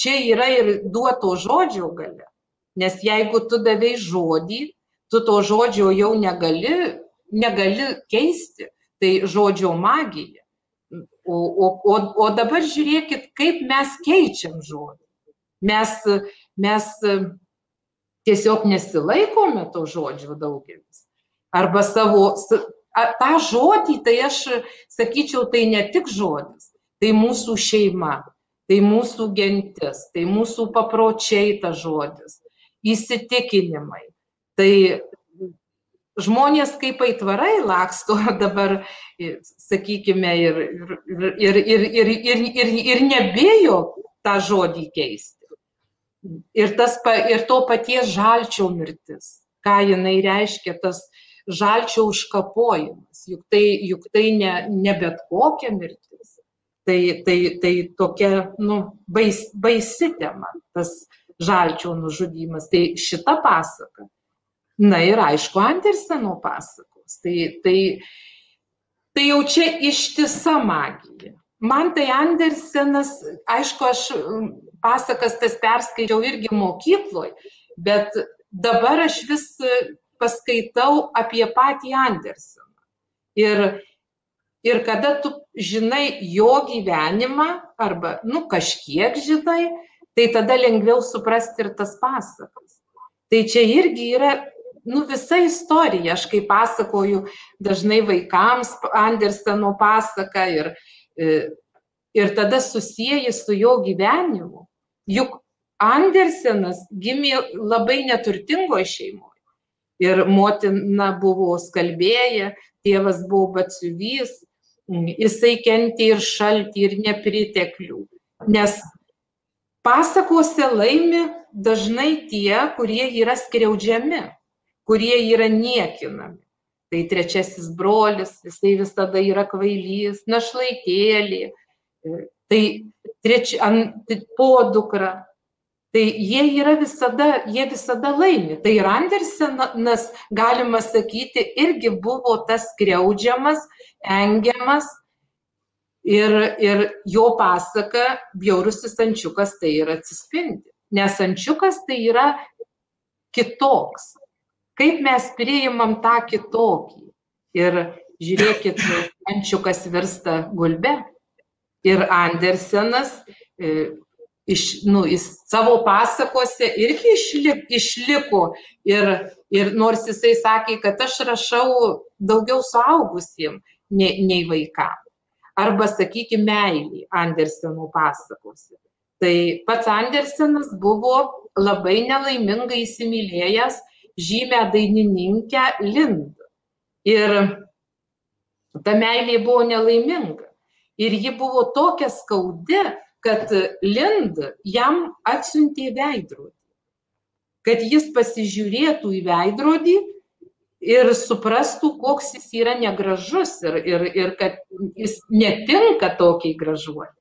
Čia yra ir duoto žodžio gale. Nes jeigu tu davai žodį, tu to žodžio jau negali, negali keisti. Tai žodžio magija. O, o, o, o dabar žiūrėkit, kaip mes keičiam žodį. Mes mes tiesiog nesilaikome to žodžio daugelis. Arba savo, tą žodį, tai aš sakyčiau, tai ne tik žodis, tai mūsų šeima, tai mūsų gentis, tai mūsų papročiai ta žodis, įsitikinimai. Tai žmonės kaip aitvarai laksto [LAUGHS] dabar, sakykime, ir, ir, ir, ir, ir, ir, ir, ir nebijo tą žodį keisti. Ir, tas, ir to paties žalčio mirtis, ką jinai reiškia, tas žalčio užkapojimas, juk tai, juk tai ne, ne bet kokia mirtis, tai, tai, tai tokia nu, bais, baisi tema, tas žalčio nužudymas. Tai šita pasaka. Na ir aišku, Anderseno pasakos. Tai, tai, tai jau čia ištisa magija. Man tai Andersenas, aišku, aš pasakas tas perskaičiau irgi mokykloj, bet dabar aš vis paskaitau apie patį Anderseną. Ir, ir kada tu žinai jo gyvenimą, arba, nu, kažkiek žinai, tai tada lengviau suprasti ir tas pasakas. Tai čia irgi yra, nu, visa istorija. Aš kaip pasakoju dažnai vaikams Anderseno pasaką ir, ir tada susijęji su jo gyvenimu. Juk Andersenas gimė labai neturtingoje šeimoje. Ir motina buvo skalbėja, tėvas buvo batsiuvys, jisai kentė ir šaltį, ir nepriteklių. Nes pasakose laimi dažnai tie, kurie yra skriaudžiami, kurie yra niekinami. Tai trečiasis brolis, jisai visada yra kvailys, našlaitėlė, tai treči, ant, podukra. Tai jie yra visada, jie visada laimi. Tai ir Andersenas, galima sakyti, irgi buvo tas skriaudžiamas, engiamas. Ir, ir jo pasaka, bjaurusis ančiukas, tai yra atsispindi. Nes ančiukas tai yra kitoks. Kaip mes priimam tą kitokį. Ir žiūrėkit, ančiukas virsta gulbe ir Andersenas e, iš, nu, jis savo pasakose irgi išlik, išliko ir, ir nors jisai sakė, kad aš rašau daugiau suaugusiems nei, nei vaikams. Arba, sakykime, meilį Anderseno pasakose. Tai pats Andersenas buvo labai nelaimingai įsimylėjęs žymę dainininkę Lindą. Ir ta meilė buvo nelaiminga. Ir ji buvo tokia skaudi, kad Lind jam atsiuntė veidrodį. Kad jis pasižiūrėtų į veidrodį ir suprastų, koks jis yra negražus ir, ir, ir kad jis netinka tokiai gražuoliai.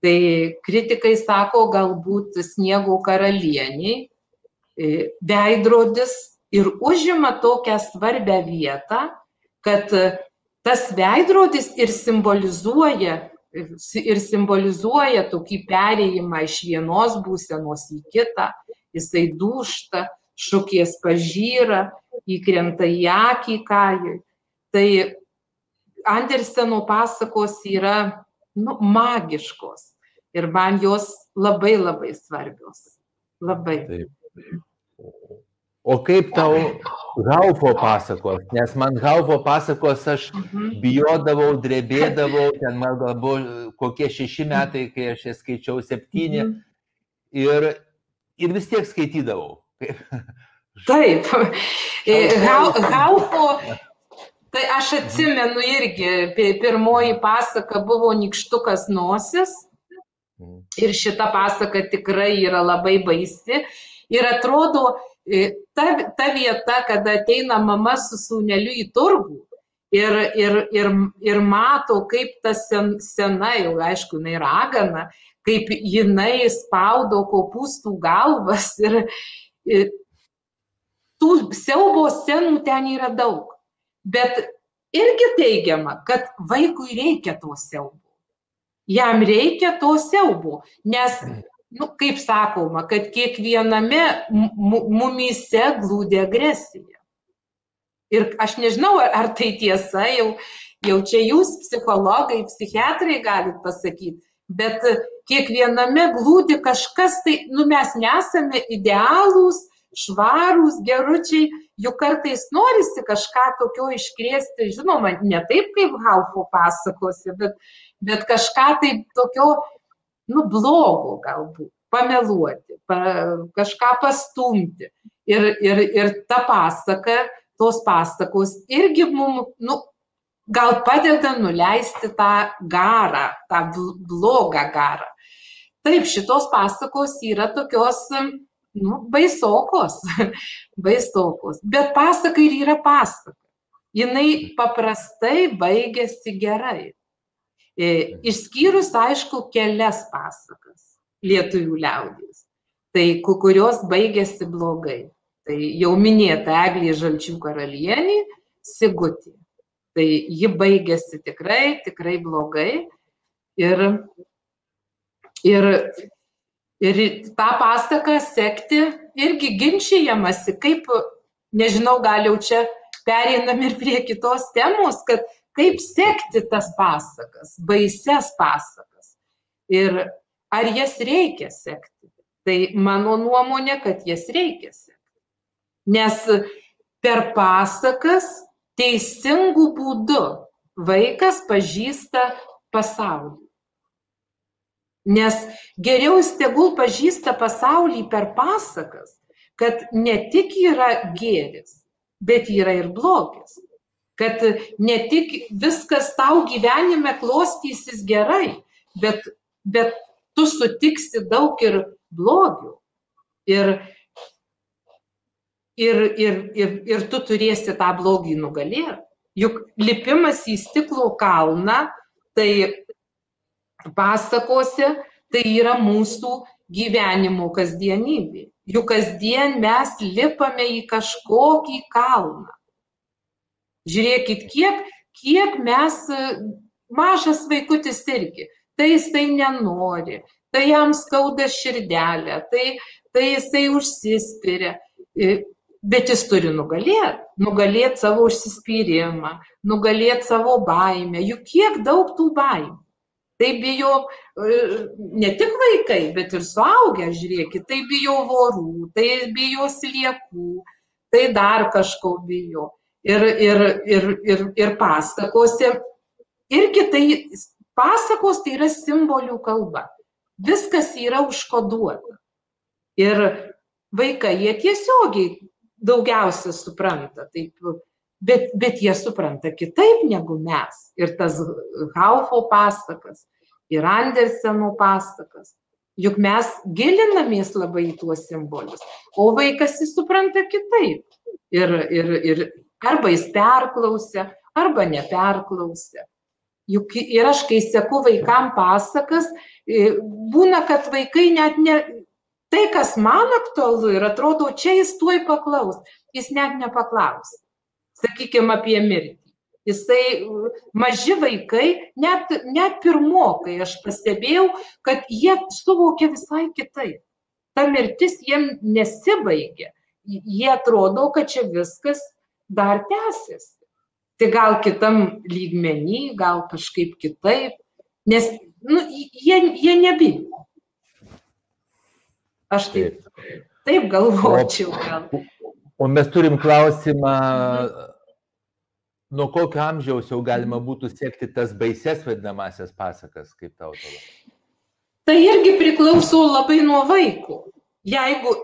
Tai kritikai sako, galbūt sniego karalieniai e, veidrodis ir užima tokią svarbę vietą, kad tas veidrodis ir simbolizuoja, ir simbolizuoja tokį perėjimą iš vienos būsenos į kitą, jisai dušta, šukies pažyra, įkrenta į akį kajui. Tai Anderseno pasakos yra nu, magiškos ir man jos labai labai svarbios. Labai. Taip. O kaip tau Haufo pasakos? Nes man Haufo pasakos aš mhm. bijodavau, drebėdavau, ten man gal buvo kokie šeši metai, kai aš jas skaičiau septyni. Mhm. Ir, ir vis tiek skaitydavau. Taip. [LAUGHS] Haufo, tai aš atsimenu irgi, pirmoji pasaka buvo Nikštukas nosis. Mhm. Ir šita pasaka tikrai yra labai baisi. Ir atrodo, ta, ta vieta, kada ateina mama su sūneliu į turgų ir, ir, ir, ir mato, kaip ta sen, sena, jau aišku, jinai ragana, kaip jinai spaudo kopūstų galvas ir, ir tų siaubo scenų ten yra daug. Bet irgi teigiama, kad vaikui reikia to siaubo. Jam reikia to siaubo, nes nu, kaip sakoma, kad kiekviename mumyse glūdė agresija. Ir aš nežinau, ar, tai tiesa, jau, jau čia jūs, psichologai, psichiatrai, galite pasakyti, bet kiekviename glūdi kažkas, tai nu, mes nesame idealūs, švarūs, geručiai, juk kartais norisi kažką tokio iškrėsti, žinoma, ne taip kaip Haufo pasakose, bet, bet kažką tai tokio nu, blogo galbūt, pameluoti, pa, kažką pastumti. Ir, ir, ir ta pasaka, tos pasakos irgi mums, nu, gal padeda nuleisti tą garą, tą blogą garą. Taip, šitos pasakos yra tokios, nu, baisokos, [LAUGHS] baisokos. Bet pasaka ir yra pasaka. Jinai paprastai baigėsi gerai. E, išskyrus, aišku, kelias pasakas lietuvių liaudės, tai kurios baigėsi blogai. Tai jau minėta Eglė Žalčių karalienė, Sigutė. Tai ji baigėsi tikrai, tikrai blogai. Ir, ir, ir tą pasaką sekti irgi ginčiamasi, kaip, nežinau, gal jau čia pereinam ir prie kitos temos, kad kaip sekti tas pasakas, baises pasakas ir ar jas reikia sekti. Tai mano nuomonė, kad jas reikia sekti. Nes per pasakas teisingų būdų vaikas pažįsta pasaulį. Nes geriau jis tegul pažįsta pasaulį per pasakas, kad ne tik yra gėris, bet yra ir blogis kad ne tik viskas tau gyvenime klostysis gerai, bet, bet tu sutiksi daug ir blogių. Ir, ir, ir, ir, ir tu turėsi tą blogį nugalėti. Juk lipimas į stiklo kalną, tai pasakose, tai yra mūsų gyvenimo kasdienybė. Juk kasdien mes lipame į kažkokį kalną. Žiūrėkit, kiek, kiek mes, mažas vaikutis irgi, tai jisai nenori, tai jam skauda širdelę, tai, tai jisai užsispiria, bet jis turi nugalėti, nugalėti savo užsispyrimą, nugalėti savo baimę, juk kiek daug tų baimių. Tai bijo ne tik vaikai, bet ir suaugę, žiūrėkit, tai bijo vorų, tai bijo sliekų, tai dar kažko bijo ir, ir, ir, ir, ir pasakose. Irgi tai pasakos tai yra simbolių kalba. Viskas yra užkoduota. Ir vaikai, jie tiesiogiai daugiausia supranta. Taip, bet, bet jie supranta kitaip negu mes. Ir tas Haufo pasakas, ir Anderseno pasakas. Juk mes gilinamės labai į tuos simbolius, o vaikas jis supranta kitaip. Ir, ir, ir arba jis perklausia, arba neperklausia. Juk ir aš, kai seku vaikam pasakas, būna, kad vaikai net ne, tai, kas man aktualu ir atrodo, čia jis tuoj paklaus, jis net nepaklaus. Sakykime apie mirtį. Jisai, maži vaikai, net, net pirmokai, aš pastebėjau, kad jie suvokia visai kitaip. Ta mirtis jiem nesibaigia. Jie atrodo, kad čia viskas dar tęsiasi. Tai gal kitam lygmenį, gal kažkaip kitaip, nes nu, jie, jie nebijo. Aš taip, taip galvočiau. Gal. O mes turim klausimą, nuo kokio amžiaus jau galima būtų sekti tas baises vadinamasias pasakas, kaip tau atrodo? Tai irgi priklauso labai nuo vaiko. Jeigu,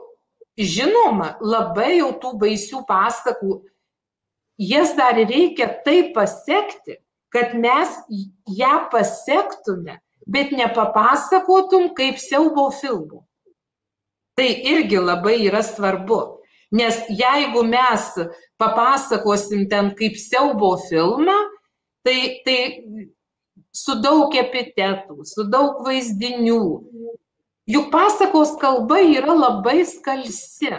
žinoma, labai jau tų baisių pasakų jas dar reikia taip pasekti, kad mes ją pasektume, bet nepapasakotum kaip siaubo filmų. Tai irgi labai yra svarbu. Nes jeigu mes papasakosim ten kaip siaubo filmą, tai, tai su daug epitetų, su daug vaizdinių. Juk pasakos kalba yra labai skalsi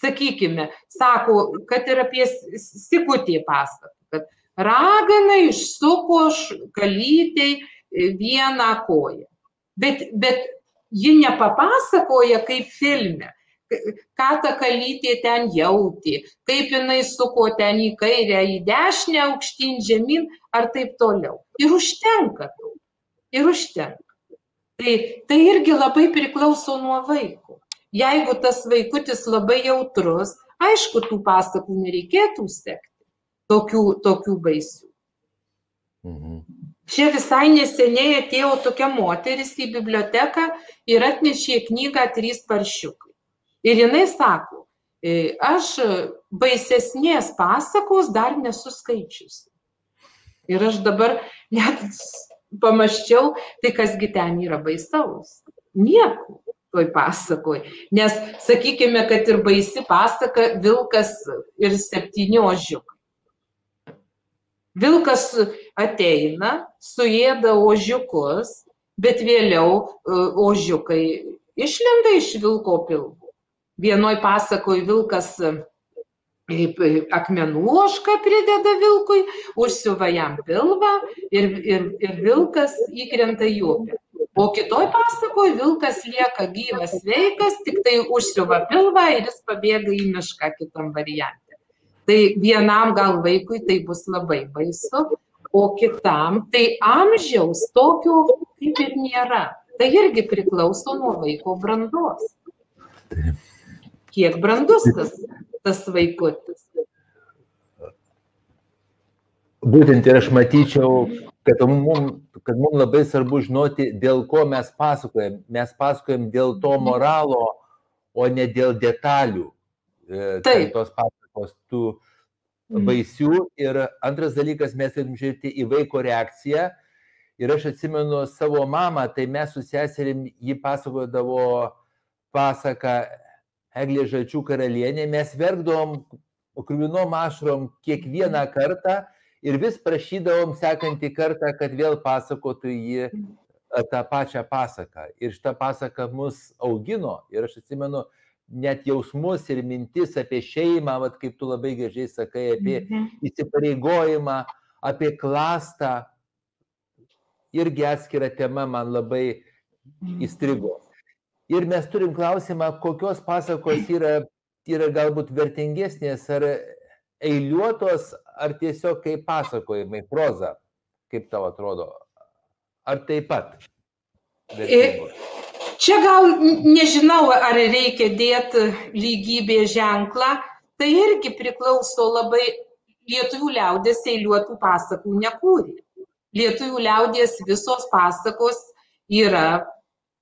sakykime, sako, kad ir apie sikutį pasaką, kad ragana išsuko kalytei vieną koją. Bet, bet ji nepapasakoja kaip filme, ką ta kalytė ten jautė, kaip jinai suko ten į kairę, į dešinę, aukštyn, žemyn ar taip toliau. Ir užtenka to. Ir užtenka. Tai, tai irgi labai priklauso nuo vaiko jeigu tas vaikutis labai jautrus, aišku, tų pasakų nereikėtų sekti, tokių, tokių baisių. Mhm. Čia visai neseniai atėjo tokia moteris į biblioteką ir atnešė knygą Trys paršiukai. Ir jinai sako, e, aš baisesnės pasakos dar nesu skaičiusi. Ir aš dabar net pamaščiau, tai kasgi ten yra baisaus. Nieko toj pasakoj. Nes sakykime, kad ir baisi pasaka Vilkas ir septyni ožiukai. Vilkas ateina, suėda ožiukus, bet vėliau e, ožiukai išlenda iš vilko pilvo. Vienoj pasakoj Vilkas e, akmenų ošką prideda vilkui, užsiuva jam pilvą ir, ir, ir vilkas įkrenta į upę. O kitoj pasakoj vilkas lieka gyvas, sveikas, tik tai užsiuva pilvą ir jis pabėga į mišką kitam variantui. Tai vienam gal vaikui tai bus labai baisu, o kitam tai amžiaus tokio kaip ir nėra. Tai irgi priklauso nuo vaiko brandos. Kiek brandus tas, tas vaikutis. Būtent ir aš matyčiau, kad mums kad mums labai svarbu žinoti, dėl ko mes pasakojam. Mes pasakojam dėl to mhm. moralo, o ne dėl detalių. E, Taip. Tos pasakos tų mhm. baisių. Ir antras dalykas, mes turim žiūrėti į vaiko reakciją. Ir aš atsimenu savo mamą, tai mes su seserim jį pasakodavo pasaką Eglė Žalčių karalienė, mes verkdavom krūvinom ašrom kiekvieną kartą ir vis prašydavom sekantį kartą, kad vėl pasakotų jį e, tą pačią pasaką. Ir šitą pasaką mus augino. Ir aš atsimenu net jausmus ir mintis apie šeimą, vat, kaip tu labai gražiai sakai, apie mhm. įsipareigojimą, apie klastą. Irgi atskira tema man labai mhm. įstrigo. Ir mes turim klausimą, kokios pasakos yra, yra galbūt vertingesnės, ar eiliuotos, ar tiesiog kaip pasakojimai, proza, kaip tau atrodo? Ar taip pat? Vertingos? Čia gal nežinau, ar reikia dėti lygybės ženklą, tai irgi priklauso labai lietuvių liaudės eiliuotų pasakų nekūrė. Lietuvių liaudės visos pasakos yra,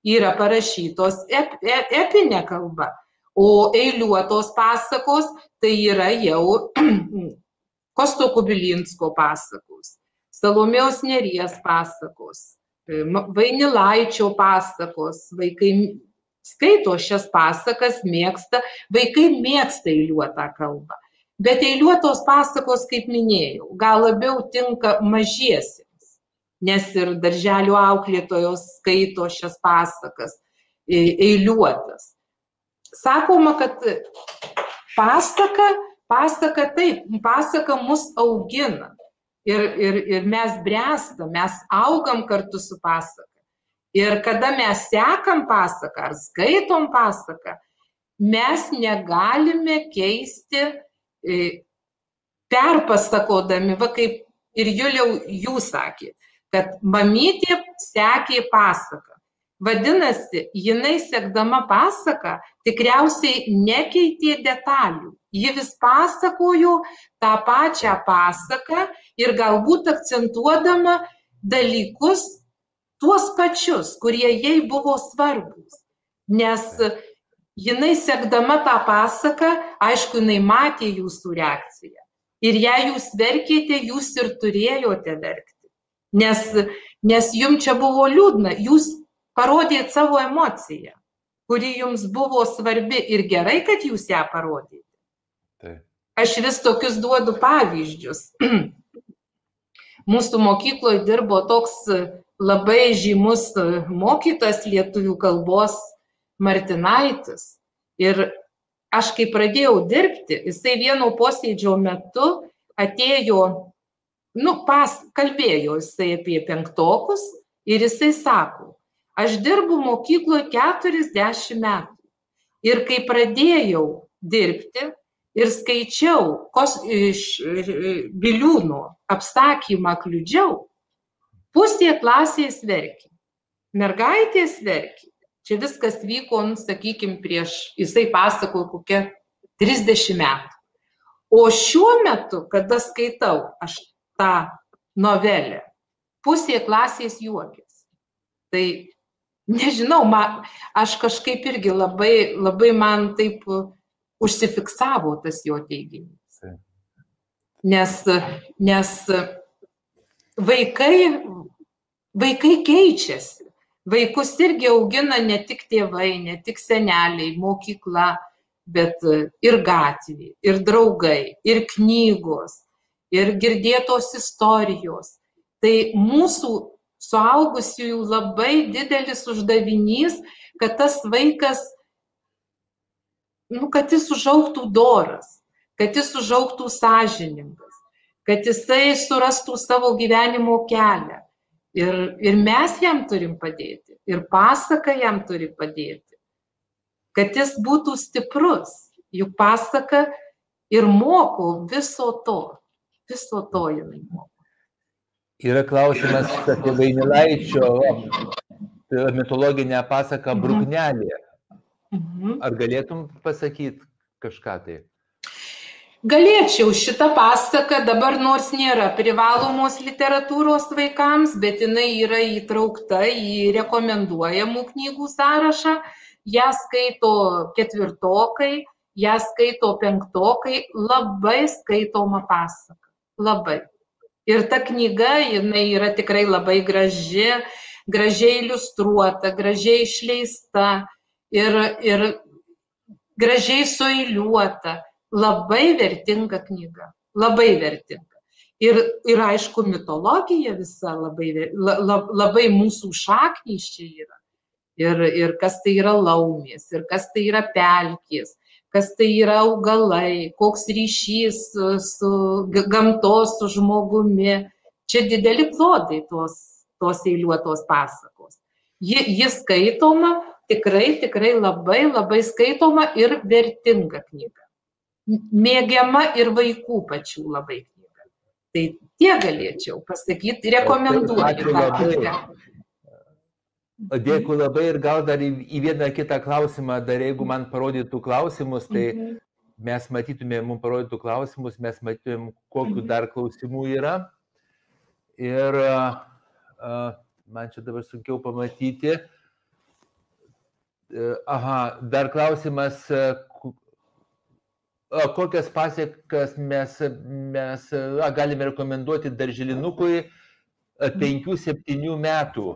yra parašytos ep, ep, epinė kalba, o eiliuotos pasakos tai yra jau [CLEARS THROAT] Kosto Kubilinsko pasakos, Salomėjos Neries pasakos, e, Vainilaičio pasakos, vaikai skaito šias pasakas, mėgsta, vaikai mėgsta eiliuotą kalbą. Bet eiliuotos pasakos, kaip minėjau, gal labiau tinka mažiesiems, nes ir darželių auklėtojos skaito šias pasakas e, eiliuotas. Sakoma, kad pasaka pasaka taip, pasaka mus augina. Ir, ir, ir mes bręstam, mes augam kartu su pasaka. Ir kada mes sekam pasaką ar skaitom pasaką, mes negalime keisti e, perpasakodami, va kaip ir Juliau jūs sakė, kad mamytė sekė pasaką. Vadinasi, jinai sekdama pasaką tikriausiai nekeitė detalių. Ji vis pasakojo tą pačią pasaką ir galbūt akcentuodama dalykus tuos pačius, kurie jai buvo svarbus. Nes jinai sekdama tą pasaką, aišku, jinai matė jūsų reakciją. Ir jei jūs verkėte, jūs ir turėjote verkti. Nes, nes jums čia buvo liūdna, jūs parodėt savo emociją, kuri jums buvo svarbi ir gerai, kad jūs ją parodėte. Taip. Aš vis tokius duodu pavyzdžius. [CLEARS THROAT] Mūsų mokykloje dirbo toks labai žymus mokytas lietuvių kalbos Martinaitis. Ir aš kai pradėjau dirbti, jisai vieno posėdžio metu atėjo, nu, pas, kalbėjo jisai apie penktokus ir jisai sako, Aš dirbu mokykloje 40 metų. Ir kai pradėjau dirbti ir skaičiau kos, iš Biliūno apsakymą kliudžiau, pusė klasės verkė. Mergaitės verkė. Čia viskas vyko, nu, sakykime, prieš, jisai pasakojo kokią 30 metų. O šiuo metu, kada skaitau aš tą novelę, pusė klasės juokės. Tai nežinau, man, aš kažkaip irgi labai, labai man taip užsifiksavo tas jo teiginys. Nes, nes vaikai, vaikai keičiasi. Vaikus irgi augina ne tik tėvai, ne tik seneliai, mokykla, bet ir gatvė, ir draugai, ir knygos, ir girdėtos istorijos. Tai mūsų suaugusiųjų labai didelis uždavinys, kad tas vaikas, nu, kad jis užauktų doras, kad jis užauktų sąžiningas, kad jisai surastų savo gyvenimo kelią. Ir, ir mes jam turim padėti, ir pasaka jam turi padėti, kad jis būtų stiprus. Juk pasaka ir moko viso to, viso to jinai moko. Yra klausimas apie Vainilaičio mitologinę pasaką mhm. Mhm. Ar galėtum pasakyti kažką tai? Galėčiau šitą pasaką dabar nors nėra privalomos literatūros vaikams, bet jinai yra įtraukta į rekomenduojamų knygų sąrašą. Ja skaito ketvirtokai, ją skaito penktokai, labai skaitoma pasaka. Labai. Ir ta knyga, jinai yra tikrai labai graži, gražiai iliustruota, gražiai išleista ir, ir gražiai suiliuota. Labai vertinga knyga, labai vertinga. Ir, ir aišku, mitologija visa labai, la, labai mūsų šaknys čia yra. Ir, ir kas tai yra laumės, ir kas tai yra pelkės, kas tai yra augalai, koks ryšys su, su gamtos, su žmogumi. Čia dideli klodai tos, tos eiliuotos pasakos. Ji, ji skaitoma, tikrai, tikrai labai, labai skaitoma ir vertinga knyga. Mėgiama ir vaikų pačių labai knyga. Tai tie galėčiau pasakyti, rekomenduoju. Dėkui labai ir gal dar į, į vieną kitą klausimą, dar jeigu man parodytų klausimus, tai mhm. mes matytume, mums parodytų klausimus, mes matytumėm, kokiu mhm. dar klausimų yra. Ir uh, man čia dabar sunkiau pamatyti. Uh, aha, dar klausimas, uh, kokias pasiekas mes, mes a, galime rekomenduoti darželinukui 5-7 metų,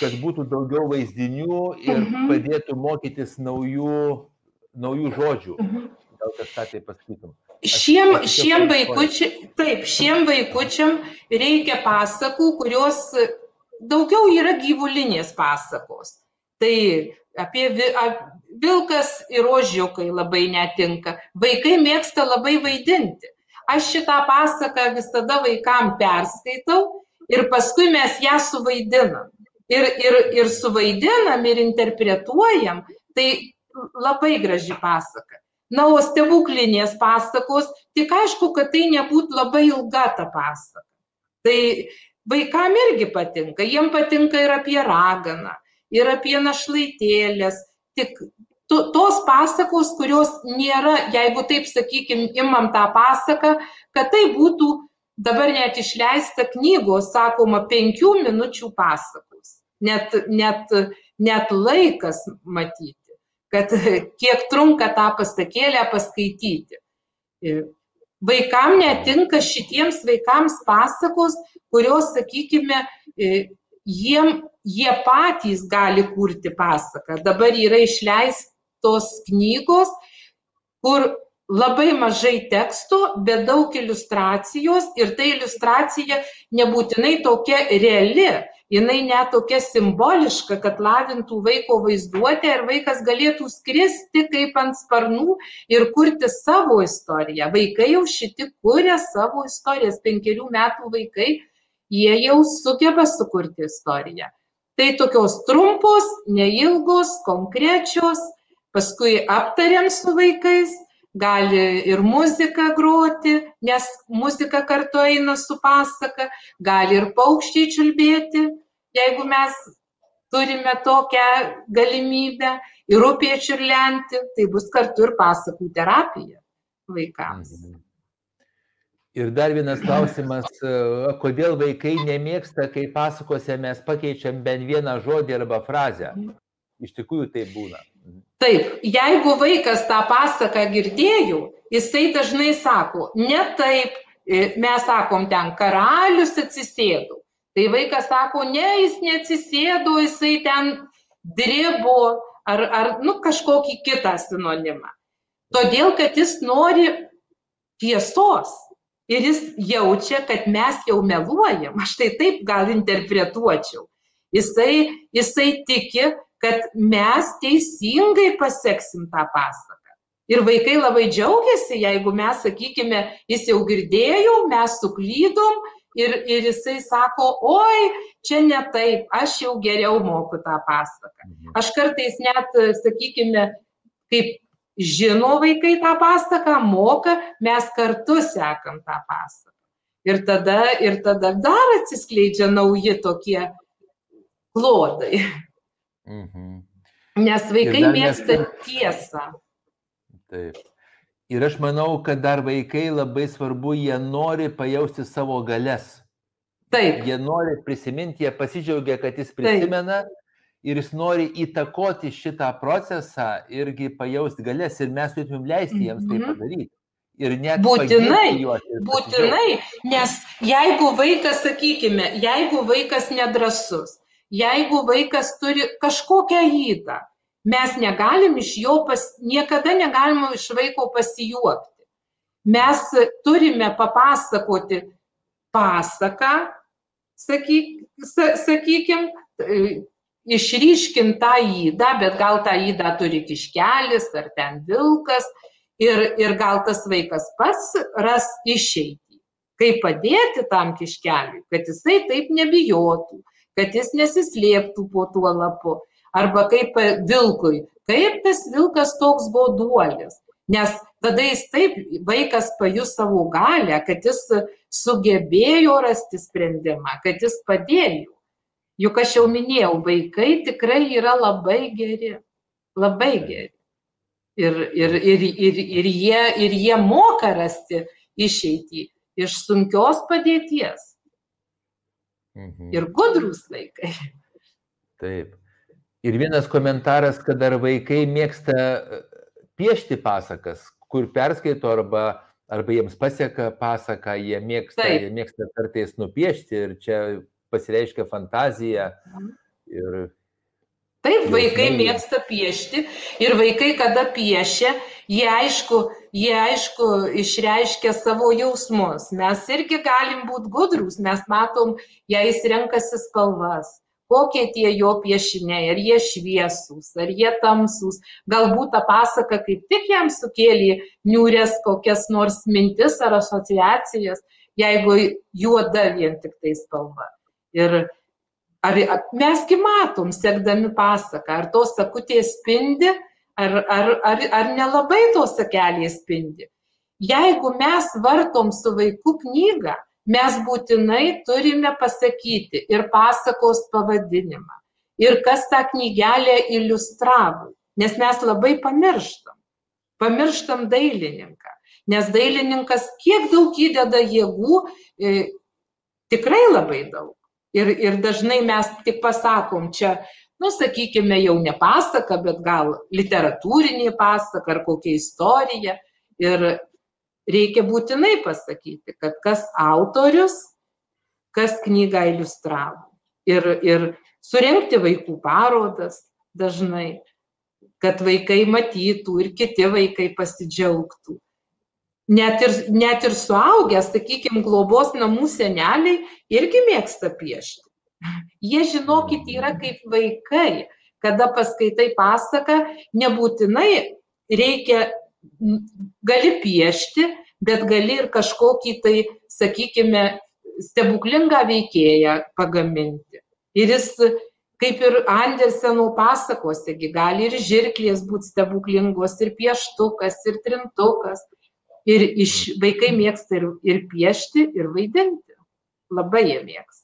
kad būtų daugiau vaizdinių ir mhm. padėtų mokytis naujų, naujų žodžių. Mhm. Gal kažką tai pasakytum. Šiem, šiem, vaikučiam, taip, šiem vaikučiam reikia pasakų, kurios daugiau yra gyvulinės pasakos. Tai apie vilkas ir ožiukai labai netinka. Vaikai mėgsta labai vaidinti. Aš šitą pasaką visada vaikam perskaitau ir paskui mes ją suvaidinam. Ir, ir, ir suvaidinam, ir interpretuojam. Tai labai graži pasaka. Na, o stebuklinės pasakos, tik aišku, kad tai nebūtų labai ilga ta pasaka. Tai vaikam irgi patinka, jiem patinka ir apie raganą, ir apie našlaitėlės, tik tu, tos pasakos, kurios nėra, jeigu taip sakykim, imam tą pasaką, kad tai būtų dabar net išleista knygos, sakoma, penkių minučių pasakos. Net, net, net laikas matyti kad kiek trunka tą pasakėlę paskaityti. Vaikam netinka šitiems vaikams pasakos, kurios, sakykime, jiem, jie patys gali kurti pasaką. Dabar yra išleistos knygos, kur labai mažai teksto, bet daug iliustracijos ir ta iliustracija nebūtinai tokia reali jinai net tokia simboliška, kad lavintų vaiko vaizduotę ir vaikas galėtų skristi kaip ant sparnų ir kurti savo istoriją. Vaikai jau šiti kuria savo istorijas, penkerių metų vaikai, jie jau sugeba sukurti istoriją. Tai tokios trumpos, neilgos, konkrečios, paskui aptariam su vaikais, gali ir muziką groti, nes muzika kartu eina su pasaka, gali ir paukščiai čiulbėti, jeigu mes turime tokią galimybę, ir upė čiurlenti, tai bus kartu ir pasakų terapija vaikams. Mhm. Ir dar vienas klausimas, kodėl vaikai nemėgsta, kai pasakose mes pakeičiam bent vieną žodį arba frazę. Mhm. Iš tikrųjų tai būna. Taip, jeigu vaikas tą pasaką girdėjo, jisai dažnai sako, ne taip, e, mes sakom ten, karalius atsisėdo. Tai vaikas sako, ne, jis neatsisėdo, jisai ten dribo ar, ar nu, kažkokį kitą sinonimą. Todėl, kad jis nori tiesos. Ir jis jaučia, kad mes jau meluojam. Aš tai taip gal interpretuočiau. Jisai, jisai tiki, kad mes teisingai pasieksim tą pasaką. Ir vaikai labai džiaugiasi, jeigu mes, sakykime, jis jau girdėjo, mes suklydom ir, ir jisai sako, oi, čia ne taip, aš jau geriau moku tą pasaką. Mhm. Aš kartais net, sakykime, kaip žino vaikai tą pasaką, moka, mes kartu sekam tą pasaką. Ir tada, ir tada dar atsiskleidžia nauji tokie klodai. Mhm. Nes vaikai mėgsta mes... tiesą. Taip. Ir aš manau, kad dar vaikai labai svarbu, jie nori pajausti savo galės. Taip. Jie nori prisiminti, jie pasidžiaugia, kad jis prisimena Taip. Ir jis nori įtakoti šitą procesą irgi pajausti galės ir mes turėtumėm leisti jiems tai mhm. padaryti. Ir net būtinai, būtinai, nes jeigu vaikas, sakykime, jeigu vaikas nedrasus, jeigu vaikas turi kažkokią įdą, mes negalim iš jo, pas, niekada negalim iš vaiko pasijuokti. Mes turime papasakoti pasaką, sakyk, sakykim, išryškint tą įdą, bet gal tą įdą turi kiškelis ar ten vilkas ir, ir gal tas vaikas pats ras išeitį, kaip padėti tam kiškeliui, kad jisai taip nebijotų, kad jis nesislėptų po tuo lapu. Arba kaip vilkui, kaip tas vilkas toks goduolis. Nes tada jis taip, vaikas pajus savo galę, kad jis sugebėjo rasti sprendimą, kad jis padėjo. Juk aš jau minėjau, vaikai tikrai yra labai geri, labai geri. Ir, ir, ir, ir, ir, jie, ir jie moka rasti išeitį iš sunkios padėties. Mhm. Ir gudrus vaikai. Taip. Ir vienas komentaras, kad ar vaikai mėgsta e, piešti pasakas, kur perskaito arba, arba jiems pasieka pasaką, jie mėgsta, Taip. jie mėgsta kartais nupiešti ir čia pasireiškia fantazija. Ir, Taip, vaikai mėgsta piešti ir vaikai, kada piešia, jie aišku, jie aišku išreiškia savo jausmus. Mes irgi galim būti gudrus, mes matom, jei jis renkasi spalvas, kokie tie jo piešiniai, ar jie šviesūs, ar jie tamsūs. Galbūt ta pasaka kaip tik jam sukėlė niūrės kokias nors mintis ar asociacijas, jeigu juoda vien tik tai spalva. Ir Ar, mesgi matom, sekdami pasaką, ar tos sakutės spindi, ar, ar, ar, ar nelabai tos sakelės spindi. Jeigu mes vartom su vaiku knygą, mes būtinai turime pasakyti ir pasakos pavadinimą, ir kas tą knygelę iliustravo, nes mes labai pamirštam. Pamirštam dailininką, nes dailininkas kiek daug įdeda jėgų, e, tikrai labai daug. Ir, ir dažnai mes tik pasakom, čia, nu, sakykime, jau ne pasaka, bet gal literatūrinė pasaka ar kokia istorija. Ir reikia būtinai pasakyti, kad kas autorius, kas knygą iliustravo. Ir, ir surenkti vaikų parodas dažnai, kad vaikai matytų ir kiti vaikai pasidžiaugtų net ir, net ir suaugę, sakykime, globos namų seneliai irgi mėgsta piešti. Jie, žinokit, yra kaip vaikai. Kada paskaitai pasaką, nebūtinai reikia, gali piešti, bet gali ir kažkokį tai, sakykime, stebuklingą veikėją pagaminti. Ir jis, kaip ir Anderseno pasakosegi, gali ir žirklės būti stebuklingos, ir pieštukas, ir trintukas. Ir iš, vaikai mėgsta ir, ir piešti, ir vaidinti. Labai jie mėgsta.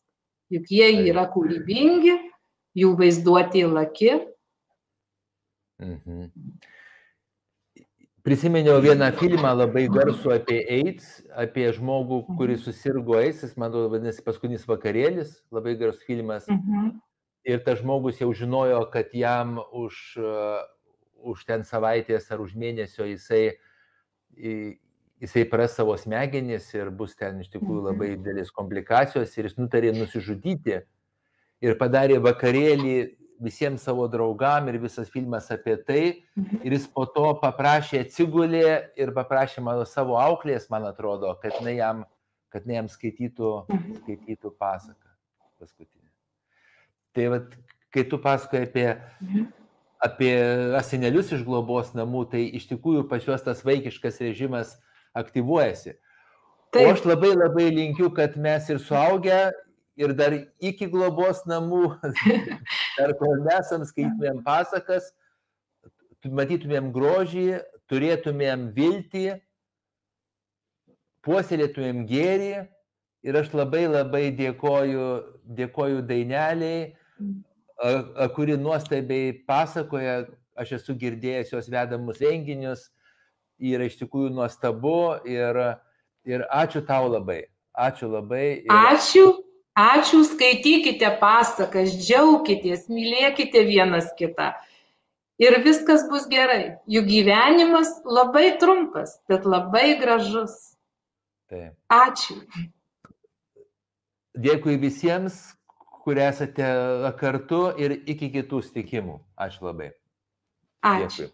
Juk jie yra kūrybingi, jų vaizduotė laki. Mhm. Prisiminiau vieną filmą labai garsų apie AIDS, apie žmogų, kuris susirgo AIDS, jis, man atrodo, vadinasi paskutinis vakarėlis, labai garsus filmas. Mhm. Ir tas žmogus jau žinojo, kad jam už, uh, už ten savaitės ar už mėnesio jisai, jisai pras savo smegenis ir bus ten iš tikrųjų labai didelis komplikacijos ir jis nutarė nusižudyti ir padarė vakarėlį visiems savo draugam ir visas filmas apie tai. Ir jis po to paprašė, atsigulė ir paprašė mano savo auklės, man atrodo, kad ne jam, kad ne jam skaitytų, skaitytų pasaką paskutinį. Tai vat, kai tu pasakoji apie, apie asenelius iš globos namų, tai iš tikrųjų pas juos tas vaikiškas režimas aktyvuojasi. Taip. O aš labai labai linkiu, kad mes ir suaugę ir dar iki globos namų, [LAUGHS] dar kol nesam skaitytumėm pasakas, matytumėm grožį, turėtumėm viltį, puoselėtumėm gėrį. Ir aš labai labai dėkoju, dėkoju daineliai, kuri nuostabiai pasakoja, aš esu girdėjęs jos vedamus renginius, yra iš tikrųjų nuostabu ir, ir ačiū tau labai. Ačiū labai. Ir... Ačiū, Ačiū, skaitykite pasakas, džiaukitės, mylėkite vienas kitą. Ir viskas bus gerai. Juk gyvenimas labai trumpas, bet labai gražus. Taip. Ačiū. Dėkui visiems, kurie esate kartu ir iki kitų stikimų. Ačiū labai. Ačiū. Dėkui.